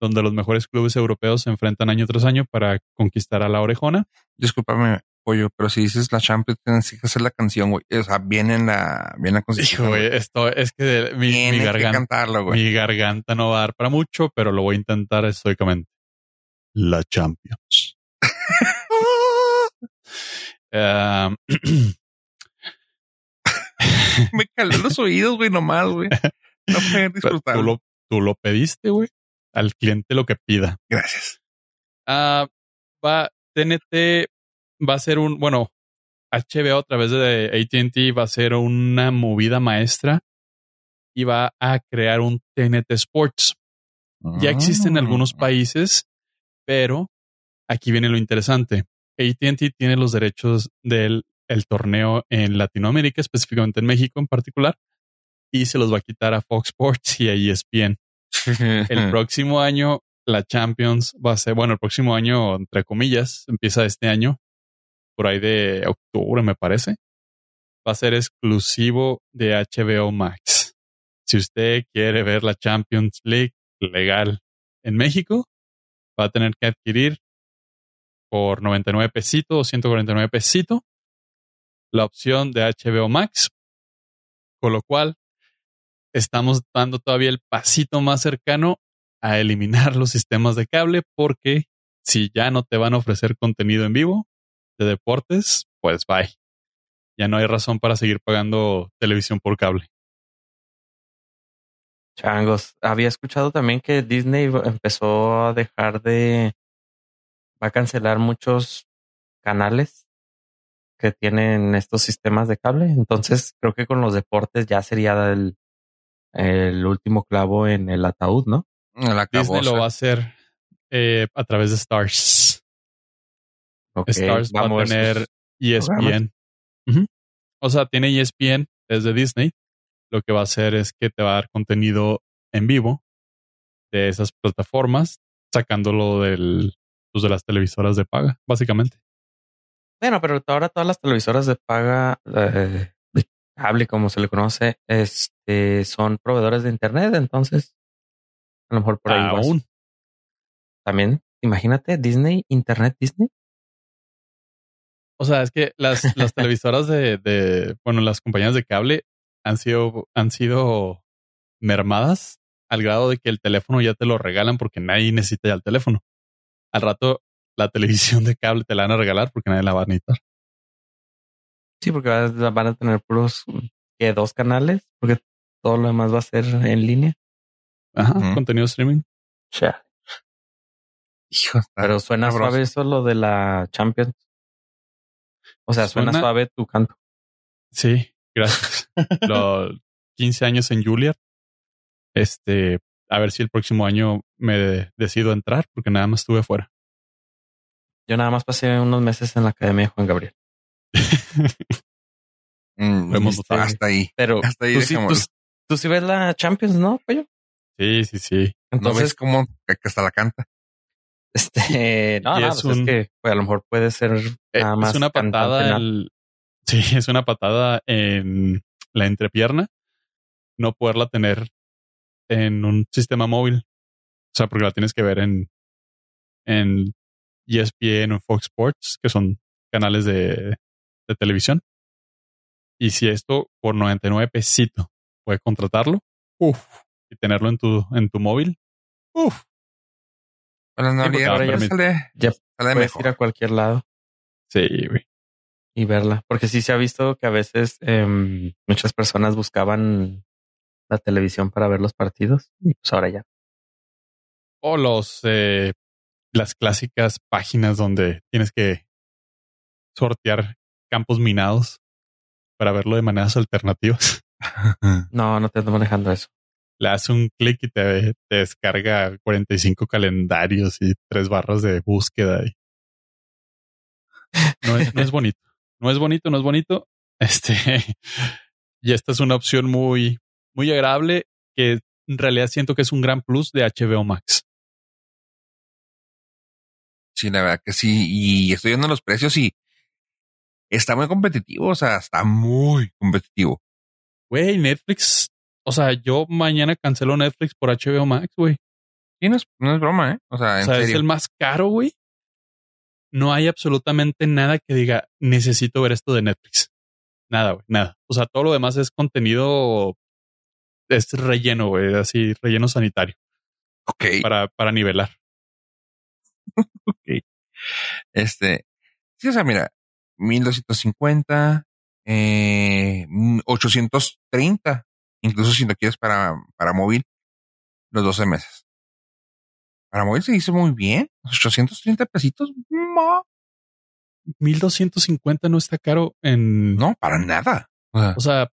donde los mejores clubes europeos se enfrentan año tras año para conquistar a la orejona. Discúlpame, pollo, pero si dices la Champions, tienes que hacer la canción, güey. O sea, viene en la, viene la Hijo, güey, esto es que mi, mi Tienes que garganta, cantarlo, güey. mi garganta no va a dar para mucho, pero lo voy a intentar estoicamente. La Champions. Me caló los oídos, güey, nomás, güey. No pueden disfrutar. tú, lo, tú lo pediste, güey. Al cliente lo que pida. Gracias. Ah, va, TNT va a ser un, bueno, HBO a través de ATT va a ser una movida maestra y va a crear un TNT Sports. Ya existe en algunos Mm. países, pero aquí viene lo interesante. ATT tiene los derechos del el torneo en Latinoamérica, específicamente en México en particular, y se los va a quitar a Fox Sports y a ESPN. El próximo año, la Champions va a ser, bueno, el próximo año, entre comillas, empieza este año, por ahí de octubre, me parece. Va a ser exclusivo de HBO Max. Si usted quiere ver la Champions League legal en México, va a tener que adquirir por 99 pesitos o 149 pesitos la opción de HBO Max, con lo cual estamos dando todavía el pasito más cercano a eliminar los sistemas de cable porque si ya no te van a ofrecer contenido en vivo de deportes, pues bye. Ya no hay razón para seguir pagando televisión por cable. Changos, había escuchado también que Disney empezó a dejar de, va a cancelar muchos canales que tienen estos sistemas de cable. Entonces creo que con los deportes ya sería el, el último clavo en el ataúd, ¿no? La Disney lo va a hacer eh, a través de Stars. Stars va a tener E. ESPN. Ujú. O sea, tiene E ESPN desde Disney. Lo que va a hacer es que te va a dar contenido en vivo de esas plataformas, sacándolo del, pues, de las televisoras de paga, básicamente. Bueno, pero ahora todas las televisoras de paga, eh, de cable, como se le conoce, este, son proveedores de internet. Entonces, a lo mejor por ahí vas. Aún. También, imagínate, Disney, Internet Disney. O sea, es que las, las televisoras de, de, bueno, las compañías de cable han sido, han sido mermadas al grado de que el teléfono ya te lo regalan porque nadie necesita ya el teléfono. al rato la televisión de cable te la van a regalar porque nadie la va a necesitar. Sí, porque van a tener puros que dos canales, porque todo lo demás va a ser en línea. Ajá, contenido streaming. Ya. Hijo, pero suena suave eso lo de la Champions. O sea, suena, suave tu canto. Sí, gracias. Los 15 años en Juilliard. Este, a ver si el próximo año me decido entrar, porque nada más estuve fuera. Yo nada más pasé unos meses en la academia de Juan Gabriel. mm, hasta ahí. Pero hasta ahí tú, sí, tú, sí ves la Champions, ¿no, pollo? Sí, sí, sí. Entonces, ¿No ves cómo que hasta la canta? Este, no, no, es, pues es, que pues, a lo mejor puede ser eh, nada más. Es una patada. sí, es una patada en la entrepierna. No poderla tener en un sistema móvil. O sea, porque la tienes que ver en, en ESPN o Fox Sports, que son canales de, de televisión. Y si esto por 99 pesitos puede contratarlo, uff, y tenerlo en tu, en tu móvil, uff. Sí, ahora ya, sale, ya sale puedes ir a cualquier lado. Sí, güey. Y verla. Porque sí se ha visto que a veces eh, muchas personas buscaban la televisión para ver los partidos y pues ahora ya. O los eh, las clásicas páginas donde tienes que sortear campos minados para verlo de maneras alternativas. No, no te ando manejando eso. Le das un clic y te, descarga 45 calendarios y tres barras de búsqueda. Y... No, es, no es bonito. No es bonito, no es bonito. Este, y esta es una opción muy, muy agradable que en realidad siento que es un gran plus de HBO Max. Sí, la verdad que sí. Y estoy viendo los precios y está muy competitivo. O sea, está muy competitivo. Güey, Netflix. O sea, yo mañana cancelo Netflix por HBO Max, güey. Sí, no es, broma, ¿eh? O sea, o sea es el más caro, güey. No hay absolutamente nada que diga, necesito ver esto de Netflix. Nada, güey, nada. O sea, todo lo demás es contenido, es relleno, güey, así, relleno sanitario. Ok. Para, para nivelar. ok. Este, sí, o sea, mira, 1250, eh, 830, incluso si lo quieres para, para móvil, los 12 meses. Para móvil se dice muy bien, 830 pesitos. 1250 no está caro en. No, para nada. O sea,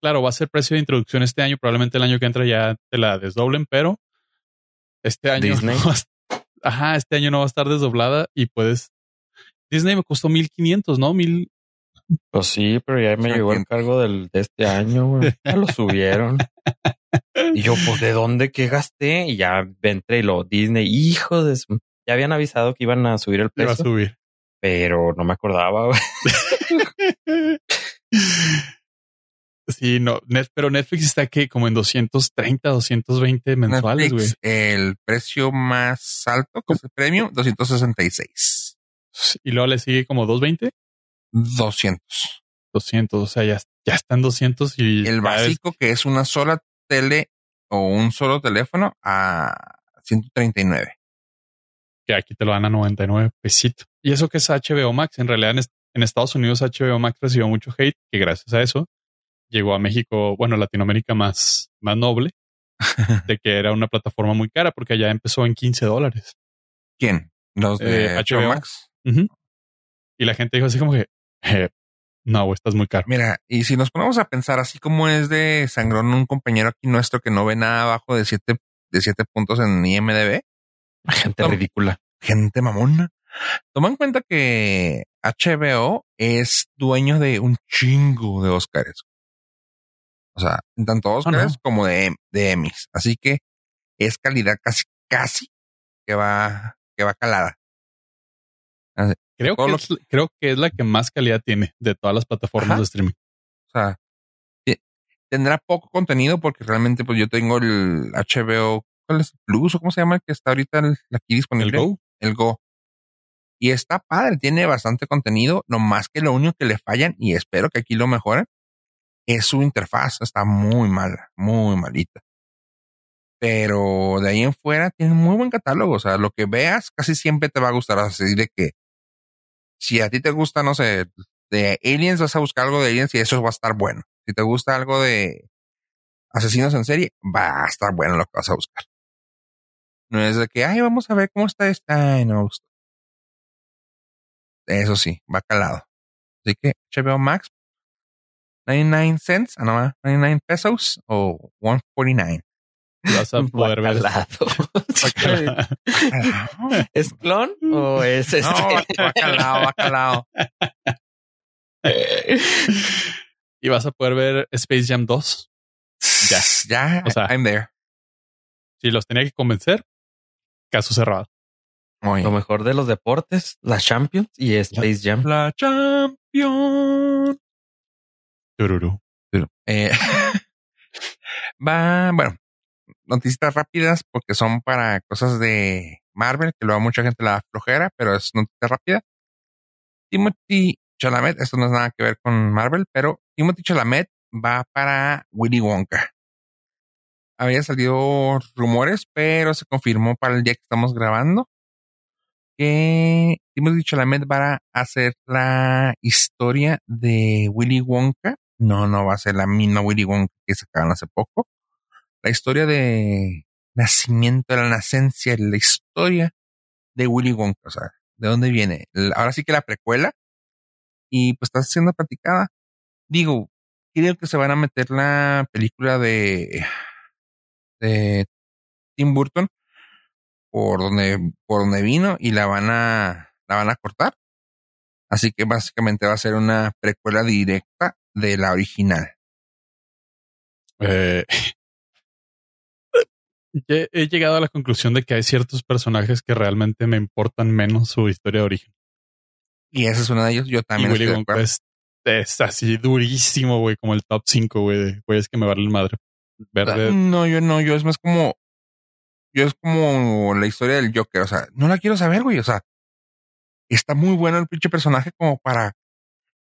claro, va a ser precio de introducción este año. Probablemente el año que entra ya te la desdoblen, pero este año no va, ajá, este año no va a estar desdoblada y puedes. Disney me costó 1500, ¿no? Mil. Pues sí, pero ya me llegó el cargo del, de este año, güey. Ya lo subieron. y yo, pues, ¿de dónde que gasté? Y ya entré y lo Disney, hijo de su... Ya habían avisado que iban a subir el precio. Iba a subir. Pero no me acordaba, güey. Sí, no, pero Netflix está aquí como en 230, 220 mensuales, güey. El precio más alto, como el premio, 266. Y luego le sigue como 220. 200. 200, o sea, ya, ya están 200 y... El básico que es una sola tele o un solo teléfono a 139. Que aquí te lo dan a 99 pesitos. Y eso que es HBO Max, en realidad en, en Estados Unidos HBO Max recibió mucho hate, que gracias a eso llegó a México, bueno, Latinoamérica más, más noble, de que era una plataforma muy cara porque allá empezó en 15 dólares. ¿Quién? Los de HBO eh, Max. Y la gente dijo así como que, eh, no, estás muy caro. Mira, y si nos ponemos a pensar así como es de sangrón un compañero aquí nuestro que no ve nada abajo de siete, de siete puntos en IMDB. Gente ridícula. Gente mamona. Toma en cuenta que HBO es dueño de un chingo de Oscars. O sea, tanto ah, Oscars como de, de Emmys. Así que es calidad casi, casi que va, que va calada. Creo, que es, creo que es la que más calidad tiene de todas las plataformas de streaming. O sea, tendrá poco contenido porque realmente pues yo tengo el HBO, ¿cuál es? Plus o cómo se llama el que está ahorita aquí disponible. El Go. El Go. Y está padre, tiene bastante contenido, no más que lo único que le fallan, y espero que aquí lo mejoren, es su interfaz, está muy mala, muy malita. Pero de ahí en fuera tiene muy buen catálogo. O sea, lo que veas casi siempre te va a gustar. Así de que si a ti te gusta, no sé, de aliens, vas a buscar algo de aliens y eso va a estar bueno. Si te gusta algo de asesinos en serie, va a estar bueno lo que vas a buscar. No es de que, ay, vamos a ver cómo está esta. Ay, no me. Eso sí, va calado. Así que HBO Max, 99 cents, ah, no, 99 pesos o 149. Vas a poder ver. ¿Es clon o es este? No, bacalao, bacalao. y vas a poder ver Space Jam 2. Ya, ya, O sea, I'm there. Si los tenía que convencer, caso cerrado. Muy Lo mejor de los deportes, la Champions y Space Jam. La champion. Tururú. Eh, va, bueno, noticias rápidas porque son para cosas de Marvel, que luego mucha gente la flojera, pero es noticia rápida. Timothy Chalamet, esto no es nada que ver con Marvel, pero Timothy Chalamet va para Willy Wonka. Había salido rumores, pero se confirmó para el día que estamos grabando que Timothy Chalamet va a hacer la historia de Willy Wonka. No, no va a ser la misma Willy Wonka que sacaron hace poco. La historia de nacimiento, la nacencia, la historia de Willy Wonka. O sea, ¿de dónde viene? Ahora sí que la precuela. Y pues está siendo platicada. Digo, creo que se van a meter la película de, de Tim Burton por donde, por donde vino y la van a, la van a cortar. Así que básicamente va a ser una precuela directa de la original. Eh, he, he llegado a la conclusión de que hay ciertos personajes que realmente me importan menos su historia de origen. Y ese es uno de ellos. Yo Y también Willy estoy de Wonka acuerdo. es, es así durísimo, güey, como el top 5, güey, de güeyes que me valen madre. Verde. No, yo no, yo es más como, yo es como la historia del Joker. O sea, no la quiero saber, güey. O sea, está muy bueno el pinche personaje como para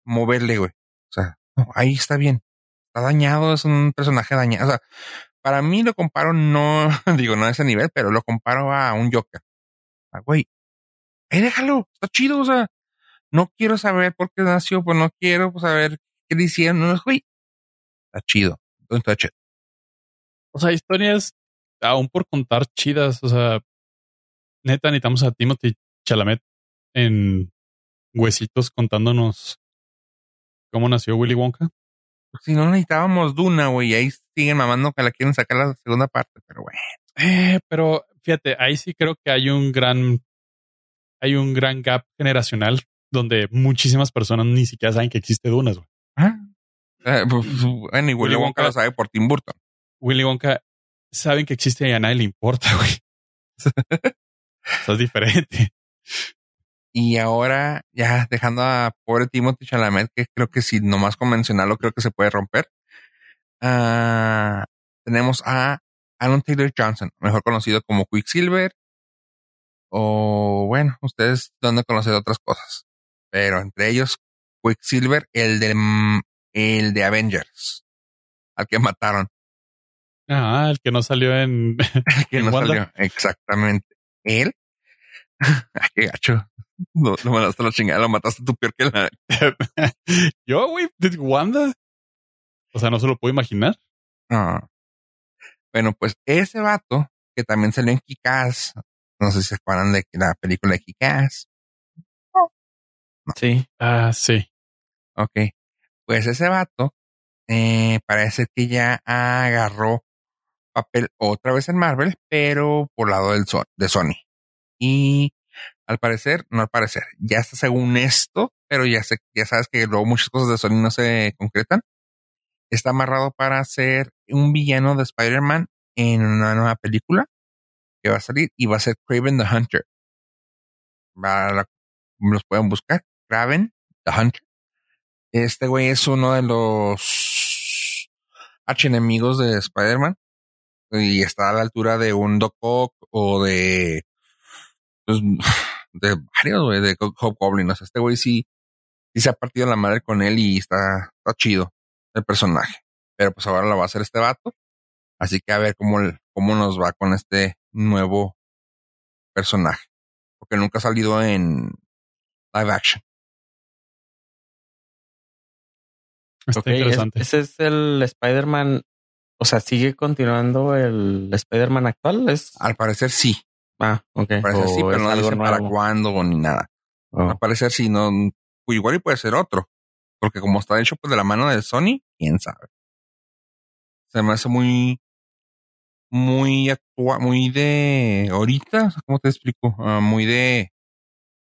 moverle, güey. O sea, no, ahí está bien. Está dañado, es un personaje dañado. O sea, para mí lo comparo, no, digo, no a ese nivel, pero lo comparo a un Joker. Ah, güey, ahí déjalo, está chido, o sea, no quiero saber por qué nació, pues no quiero saber qué le hicieron, no, güey, está chido, touch it. O sea, historias aún por contar chidas. O sea, neta, necesitamos a Timothy Chalamet en huesitos contándonos cómo nació Willy Wonka. Si no necesitábamos Duna, güey, ahí siguen mamando que la quieren sacar la segunda parte, pero bueno. Eh, pero fíjate, ahí sí creo que hay un gran, hay un gran gap generacional donde muchísimas personas ni siquiera saben que existe Dunas. güey. Ah. Eh, pues, bueno, y Willy Wonka Wonka- lo sabe por Tim Burton. Willy Wonka saben que existe y a nadie le importa, güey. Eso es diferente. Y ahora, ya dejando a pobre Timothy Chalamet, que creo que si nomás con mencionarlo, creo que se puede romper. Ah, tenemos a Aaron Taylor Johnson, mejor conocido como Quicksilver. O bueno, ustedes donde conocer otras cosas. Pero entre ellos, Quicksilver, el de, el de Avengers, al que mataron. Ah, el que no salió en, que ¿En no Wanda? salió. Exactamente. Él. Ay, qué gacho. Lo, lo mandaste a la chingada, lo mataste tú peor que la. Yo, güey, Wanda. O sea, no se lo puedo imaginar. Ah. Bueno, pues ese vato que también salió en Kikaz. No sé si se acuerdan de la película de Kikaz. Sí. Ah, sí. Ok. Pues ese vato eh, parece que ya agarró papel otra vez en Marvel, pero por lado del So- de Sony. Y al parecer, no al parecer, ya está según esto, pero ya sé, ya sabes que luego muchas cosas de Sony no se concretan. Está amarrado para ser un villano de Spider-Man en una nueva película que va a salir y va a ser Craven the Hunter. Los pueden buscar. Craven the Hunter. Este güey es uno de los archienemigos de Spider-Man y está a la altura de un Doc Ock o de pues, varios güey de Hobgoblin. O sea, este güey sí, se ha partido la madre con él y está chido el personaje. Pero pues ahora lo va a hacer este vato. Así que a ver cómo, cómo nos va con este nuevo personaje. Porque nunca ha salido en live action. Está Ok, es- interesante. ese es el Spider-Man. O sea, sigue continuando el Spider-Man actual. Es Al parecer sí. ah, ok. Al parecer sí, O pero es no dicen para cuándo ni nada. Oh. Al parecer sí, no. o Igual y puede ser otro. Porque como está hecho pues, de la mano de Sony, quién sabe. Se me hace muy, muy actua, muy de ahorita, ¿cómo te explico? Ah, muy de,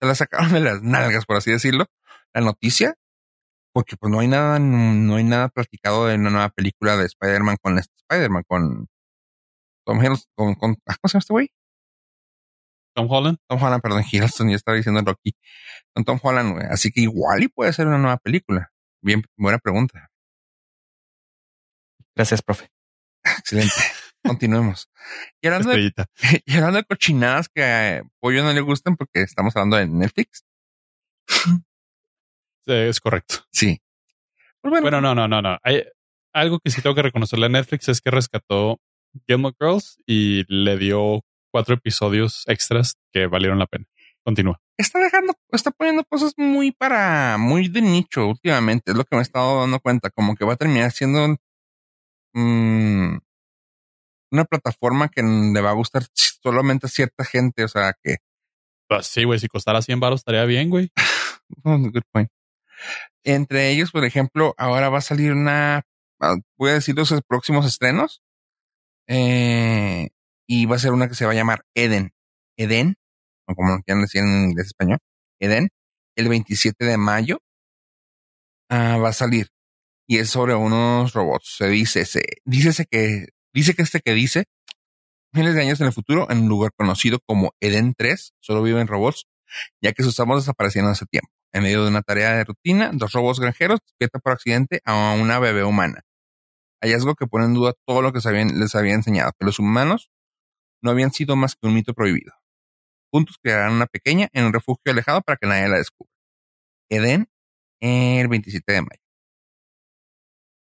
se la sacaron de las nalgas, por así decirlo, la noticia, porque pues no hay nada, no hay nada platicado de una nueva película de Spider-Man con este Spider-Man, con Tom Hiddleston, con, con, ah, ¿cómo se llama este güey? Tom Holland. Tom Holland, perdón, Hiddleston, ya estaba diciendo Rocky, con Tom Holland, güey. Así que igual y puede ser una nueva película. Bien, buena pregunta. Gracias, profe. Excelente. Continuemos. Y hablando, de, Estrellita. y hablando de cochinadas que a Pollo no le gustan porque estamos hablando de Netflix. Eh, Es correcto. Sí. Pues bueno, Bueno, no, no, no, no. Hay algo que sí tengo que reconocerle a Netflix es que rescató Gilmore Girls y le dio cuatro episodios extras que valieron la pena. Continúa. está dejando, está poniendo cosas muy para, muy de nicho últimamente. Es lo que me he estado dando cuenta. Como que va a terminar siendo mm, una plataforma que le va a gustar solamente a cierta gente. O sea que Pues sí, güey, si costara 100 baros estaría bien, güey. Good point. Entre ellos, por ejemplo, ahora va a salir una, ah, voy a decir los próximos estrenos, eh, y va a ser una que se va a llamar Eden. Eden, o como quieran decir en inglés español, Eden, el 27 de mayo ah, va a salir. Y es sobre unos robots. Se dice, se, dice que, dice que este que dice, miles de años en el futuro, en un lugar conocido como Eden 3, solo viven robots, ya que sus amos desaparecieron hace tiempo. En medio de una tarea de rutina, dos robots granjeros despiertan por accidente a una bebé humana. Hallazgo que pone en duda todo lo que les había enseñado, que los humanos no habían sido más que un mito prohibido. Juntos crearán una pequeña en un refugio alejado para que nadie la descubra. Eden, el 27 de mayo.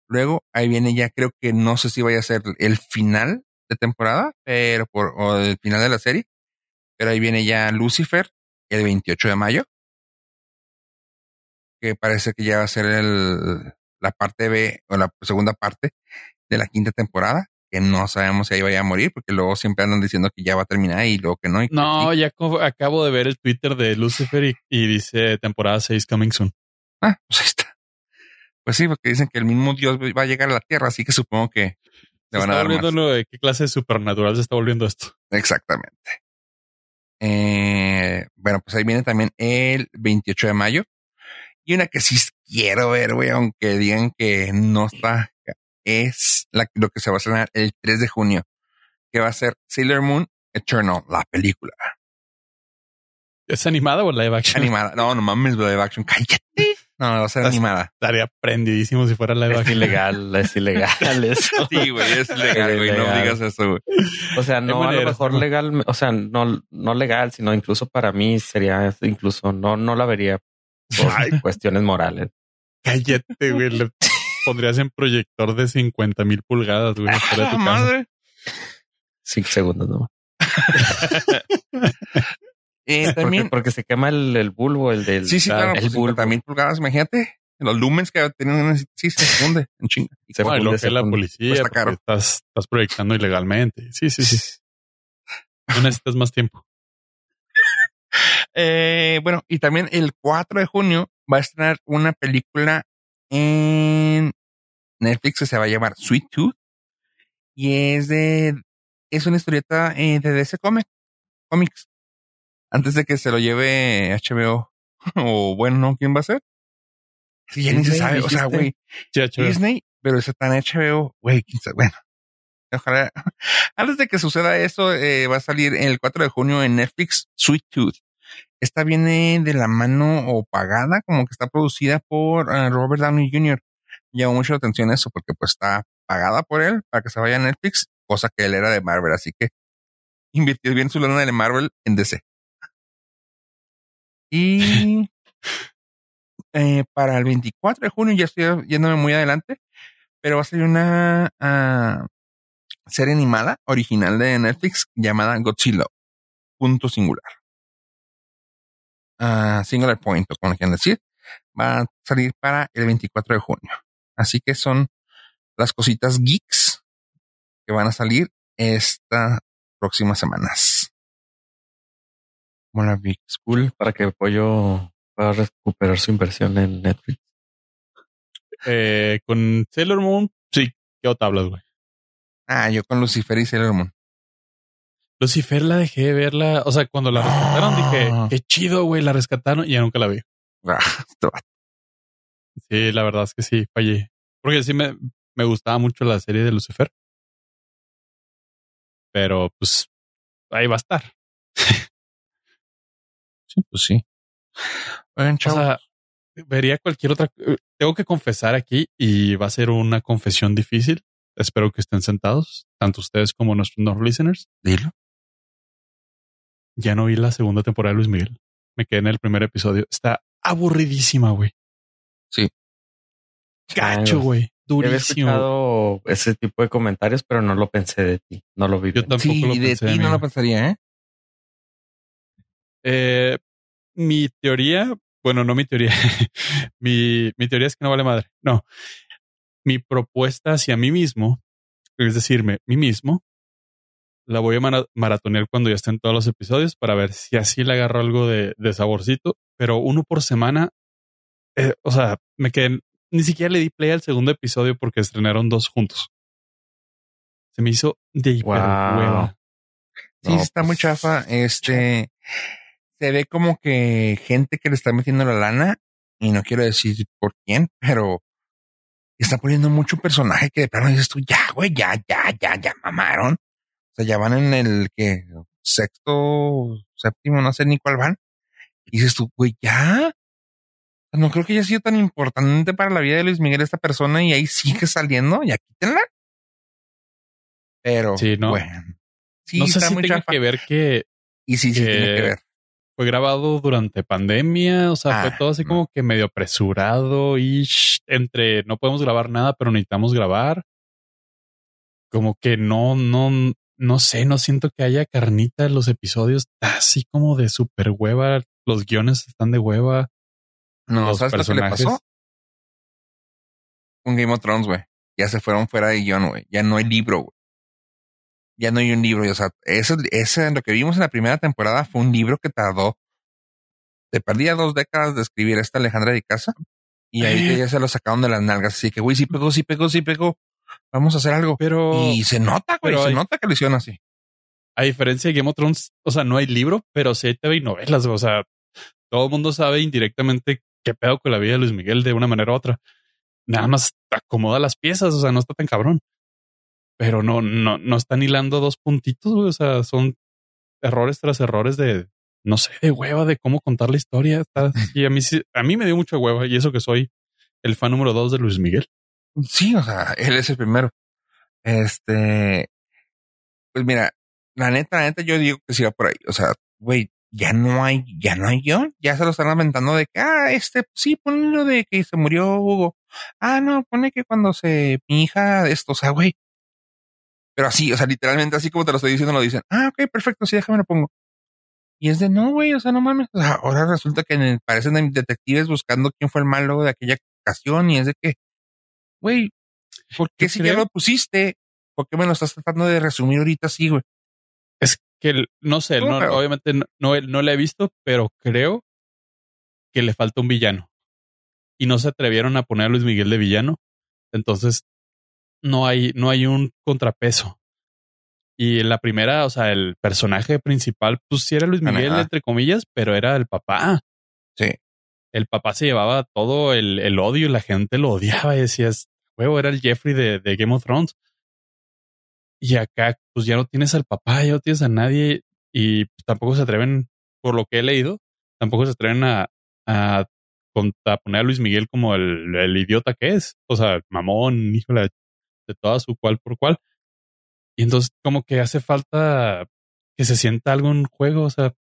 Luego, ahí viene ya, creo que no sé si vaya a ser el final de temporada, pero por, o el final de la serie, pero ahí viene ya Lucifer, el 28 de mayo, que parece que ya va a ser el, la parte B o la segunda parte de la quinta temporada, que no sabemos si ahí vaya a morir, porque luego siempre andan diciendo que ya va a terminar y luego que no. Y No, ya acabo de ver el Twitter de Lucifer y, y dice temporada 6 coming soon. Ah, pues ahí está. Pues sí, porque dicen que el mismo Dios va a llegar a la tierra, así que supongo que Se le van a dar más. lo de qué clase de supernatural se está volviendo esto. Exactamente. Eh, bueno, pues ahí viene también el 28 de mayo. Y una que sí quiero ver, güey, aunque digan que no está, es la, lo que se va a estrenar el 3 de junio, que va a ser Sailor Moon Eternal, la película ¿Es animada o live action? animada. No, no mames, live action, cállate. No, va a ser Estás- animada. Estaría prendidísimo si fuera live Es action. ilegal, es ilegal eso. Sí, güey, es ilegal, güey, no digas eso, güey. O sea, no a lo mejor legal, o sea, no, no legal, sino incluso para mí sería incluso no, no la vería por Ay. cuestiones morales. Cállate, güey. Pondrías en proyector de 50 mil pulgadas, güey. fuera de tu casa. Madre. Cinco segundos, ¿no? Eh, Porque, también, porque se quema el, el bulbo, el del sí, sí, claro, el pues, bulbo. 50 mil pulgadas, imagínate. Los lumens que tienen, sí, se funde en chinga. Se Bueno, y funde, lo que se es la funde. policía, porque caro. Estás, estás proyectando ilegalmente. Sí, sí, sí. No necesitas más tiempo. Eh, bueno, y también el 4 de junio va a estrenar una película en Netflix que se va a llamar Sweet Tooth. Y es de, es una historieta eh, de DC Comic, Comics. Antes de que se lo lleve HBO. O bueno, ¿no? ¿quién va a ser? Sí, ya ni se sabe. O sea, güey, Sí. Disney, pero ese tan HBO, güey, quién sabe. Bueno, ojalá. Antes de que suceda eso, eh, va a salir el 4 de junio en Netflix Sweet Tooth. Esta viene de la mano o pagada, como que está producida por ah, Robert Downey Jr. Llamó mucho la atención eso, porque pues está pagada por él para que se vaya a Netflix, cosa que él era de Marvel, así que invirtió bien su lana de Marvel en DC. Y eh, para el 24 de junio, ya estoy yéndome muy adelante, pero va a salir una, ah, serie animada original de Netflix llamada Godzilla. Punto singular. Ah, singular point, o como quieran decir. Va a salir para el 24 de junio. Así que son las cositas geeks que van a salir estas próximas semanas. Como la Big School para que Pollo pueda recuperar su inversión en Netflix. Eh, con Sailor Moon, sí, ¿qué tablas, güey? Ah, yo con Lucifer y Sailor Moon. Lucifer la dejé de verla. O sea, cuando la rescataron dije, Ah. qué chido, güey, la rescataron y ya nunca la vi. Ah. Sí, la verdad es que sí, fallé. Porque sí me, me gustaba mucho la serie de Lucifer. Pero pues ahí va a estar. Sí, pues sí. Oigan, O sea, vería cualquier otra. eh, Tengo que confesar aquí y va a ser una confesión difícil. Espero que estén sentados, tanto ustedes como nuestros no listeners. dilo. Ya no vi la segunda temporada de Luis Miguel. Me quedé en el primer episodio. Está aburridísima, güey. Sí. Gacho, Changos. güey. Durísimo. escuchado ese tipo de comentarios, pero no lo pensé de ti. No lo vi. Yo tampoco Sí, lo de pensé. ti no lo pensaría, ¿eh? Eh, mi teoría, bueno, no mi teoría. mi, mi teoría es que no vale madre. No. Mi propuesta hacia mí mismo, es decirme, mí mismo, la voy a mara- maratonear cuando ya estén todos los episodios para ver si así le agarro algo de, de saborcito, pero uno por semana. eh, o sea, me quedé, ni siquiera le di play al segundo episodio porque estrenaron dos juntos. Se me hizo de hiper Wow. Sí, No, está muy pues, chafa. Este se ve como que gente que le está metiendo la lana, y no quiero decir por quién, pero está poniendo mucho personaje que de plano dices tú, ya, güey, ya, ya, ya, ya mamaron. O sea, ya van en el que sexto, séptimo, no sé ni cuál van. Y dices tú, güey, ya. No creo que haya sido tan importante para la vida de Luis Miguel esta persona y ahí sigue saliendo, ya quítenla. Pero, Sí, ¿no? bueno. Sí, no sé si chafa. que ver que Y sí, sí, que- tiene que ver. fue grabado durante pandemia, o sea, Ah, fue todo así no. como que medio apresurado y entre no podemos grabar nada, pero necesitamos grabar. Como que no, no, no sé, no siento que haya carnita en los episodios, está así como de super hueva, los guiones están de hueva. No, los ¿sabes lo que le personajes. pasó? Con Game of Thrones, güey. Ya se fueron fuera de guion, güey. Ya no hay libro, güey. Ya no hay un libro. y, O sea, eso, ese, lo que vimos en la primera temporada fue un libro que tardó. Te perdía dos décadas de escribir esta Alejandra de Casa. Y ahí Eh. ya se lo sacaron de las nalgas. Así que, güey, sí pegó, sí pegó, sí pegó. Vamos a hacer algo. Pero y se nota, güey. pero Se hay- nota que lo hicieron así. a diferencia de Game of Thrones, o sea, no hay libro, pero sí hay TV y novelas, o sea, todo el mundo sabe indirectamente qué pedo con la vida de Luis Miguel de una manera u otra. Nada más acomoda las piezas, o sea, no está tan cabrón. Pero no, no, no están hilando dos puntitos, güey, o sea, son errores tras errores de, no sé, de hueva, de cómo contar la historia. Está, y a mí, a mí me dio mucha hueva, y eso que soy el fan número dos de Luis Miguel. Sí, o sea, él es el primero. Este, pues mira, la neta, la neta, yo digo que sí va por ahí. O sea, güey, ya no hay, ya no hay guion. Ya se lo están lamentando de que, ah, este, sí, ponlo de que se murió Hugo. Ah, no, pone que cuando se, mi hija, esto, o sea, güey. Pero así, o sea, literalmente así como te lo estoy diciendo, lo dicen. Ah, ok, perfecto, sí, déjame lo pongo. Y es de no, güey, o sea, no mames. O sea, ahora resulta que parecen detectives buscando quién fue el malo de aquella ocasión y es de que, güey, ¿por qué si creo- ya lo pusiste? ¿Por qué me lo estás tratando de resumir ahorita así, güey? Es que no sé, No, no, pero- obviamente no, no, no la he visto, pero creo que le falta un villano. Y no se atrevieron a poner a Luis Miguel de villano. Entonces no hay, no hay un contrapeso. Y la primera, o sea, el personaje principal, pues sí era Luis Miguel, ah. entre comillas, pero era el papá. Sí. El papá se llevaba todo el, el odio y la gente lo odiaba y decías, huevo, era el Jeffrey de, Game of Thrones. Y acá, pues ya no tienes al papá, ya no tienes a nadie y tampoco se atreven, por lo que he leído, tampoco se atreven a, a, a poner a Luis Miguel como el, el idiota que es. O sea, mamón, hijo de, toda su cual por cual. Y entonces, como que hace falta que se sienta algo en juego. O sea,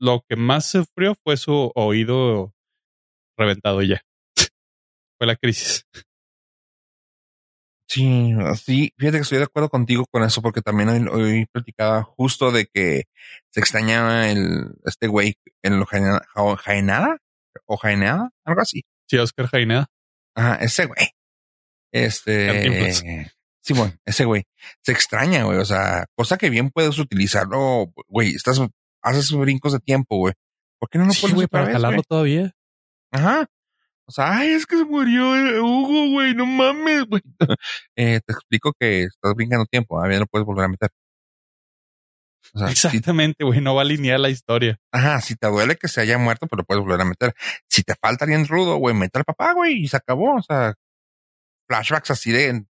lo que más sufrió fue su oído reventado ya. fue la crisis. Sí, sí, fíjate que estoy de acuerdo contigo con eso, porque también hoy, hoy platicaba justo de que se extrañaba el, este güey en lo Jaenada, Jaenada o Jaenada, algo así. Sí, Oscar Jaenada. Ajá, ese güey. Este, sí, bueno, ese güey se extraña, güey. O sea, cosa que bien puedes utilizarlo, güey. Estás, haces brincos de tiempo, güey. ¿Por qué no lo Sí, pones güey, para vez, jalarlo güey? todavía. Ajá. O sea, ay, es que se murió eh, Hugo, güey, no mames, güey. eh, te explico que estás brincando tiempo, a ver, lo puedes volver a meter. O sea, si, Exactamente, güey. No va a alinear la historia. ajá, si te duele que se haya muerto, pues lo puedes volver a meter. Si te falta alguien rudo, güey, mete al papá, güey, y se acabó. O sea, flashbacks así de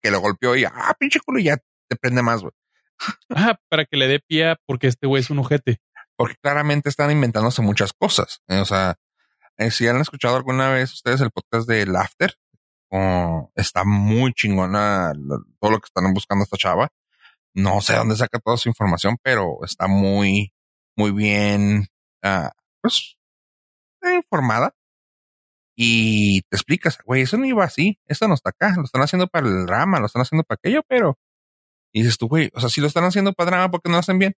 que lo golpeó y, ah, pinche culo, y ya te prende más, güey. Ah, para que le dé pie porque este güey es un ojete. Porque claramente están inventándose muchas cosas. eh, o sea, eh, si han escuchado alguna vez ustedes el podcast de Laughter, oh, está muy chingona todo lo que están buscando esta chava. No sé dónde saca toda su información, pero está muy, muy bien, ah, pues, informada. Y te explicas, güey, eso no iba así, esto no está acá, lo están haciendo para el drama, lo están haciendo para aquello, pero... Y dices tú, güey, o sea, si lo están haciendo para drama, ¿por qué no lo hacen bien?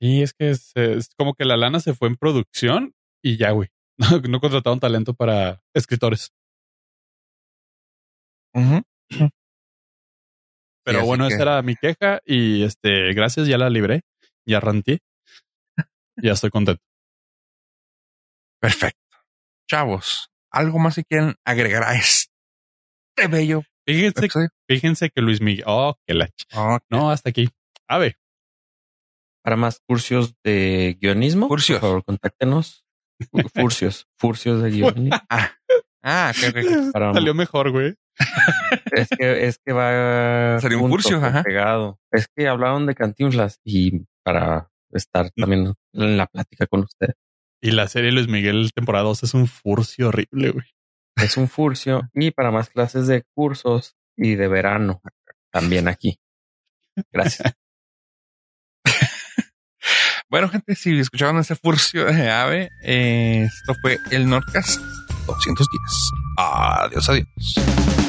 Sí, es que es como que la lana se fue en producción y ya, güey. No, no contrataron talento para escritores. Pero bueno, que- esa era mi queja y este, gracias, ya la libré, ya ranté. Ya estoy contento. Perfecto. Chavos, ¿algo más si quieren agregar a este bello Fíjense, episodio? fíjense que Luis Miguel, oh, que la Oh, No, hasta aquí. A ver, Para más cursos de guionismo, Furcios. por favor, contáctenos. Fu- Furcios, furcios de guionismo. ah, ah. Para, salió mejor, güey. es que es que va Sería un furcio, ajá. pegado. Es que hablaron de Cantinflas y para estar también en la plática con usted. Y la serie Luis Miguel temporada 2 es un furcio horrible, güey. Es un furcio y para más clases de cursos y de verano también aquí. Gracias. Bueno, gente, si escucharon ese furcio de ave, eh, esto fue el Nordcast 210. Adiós, adiós.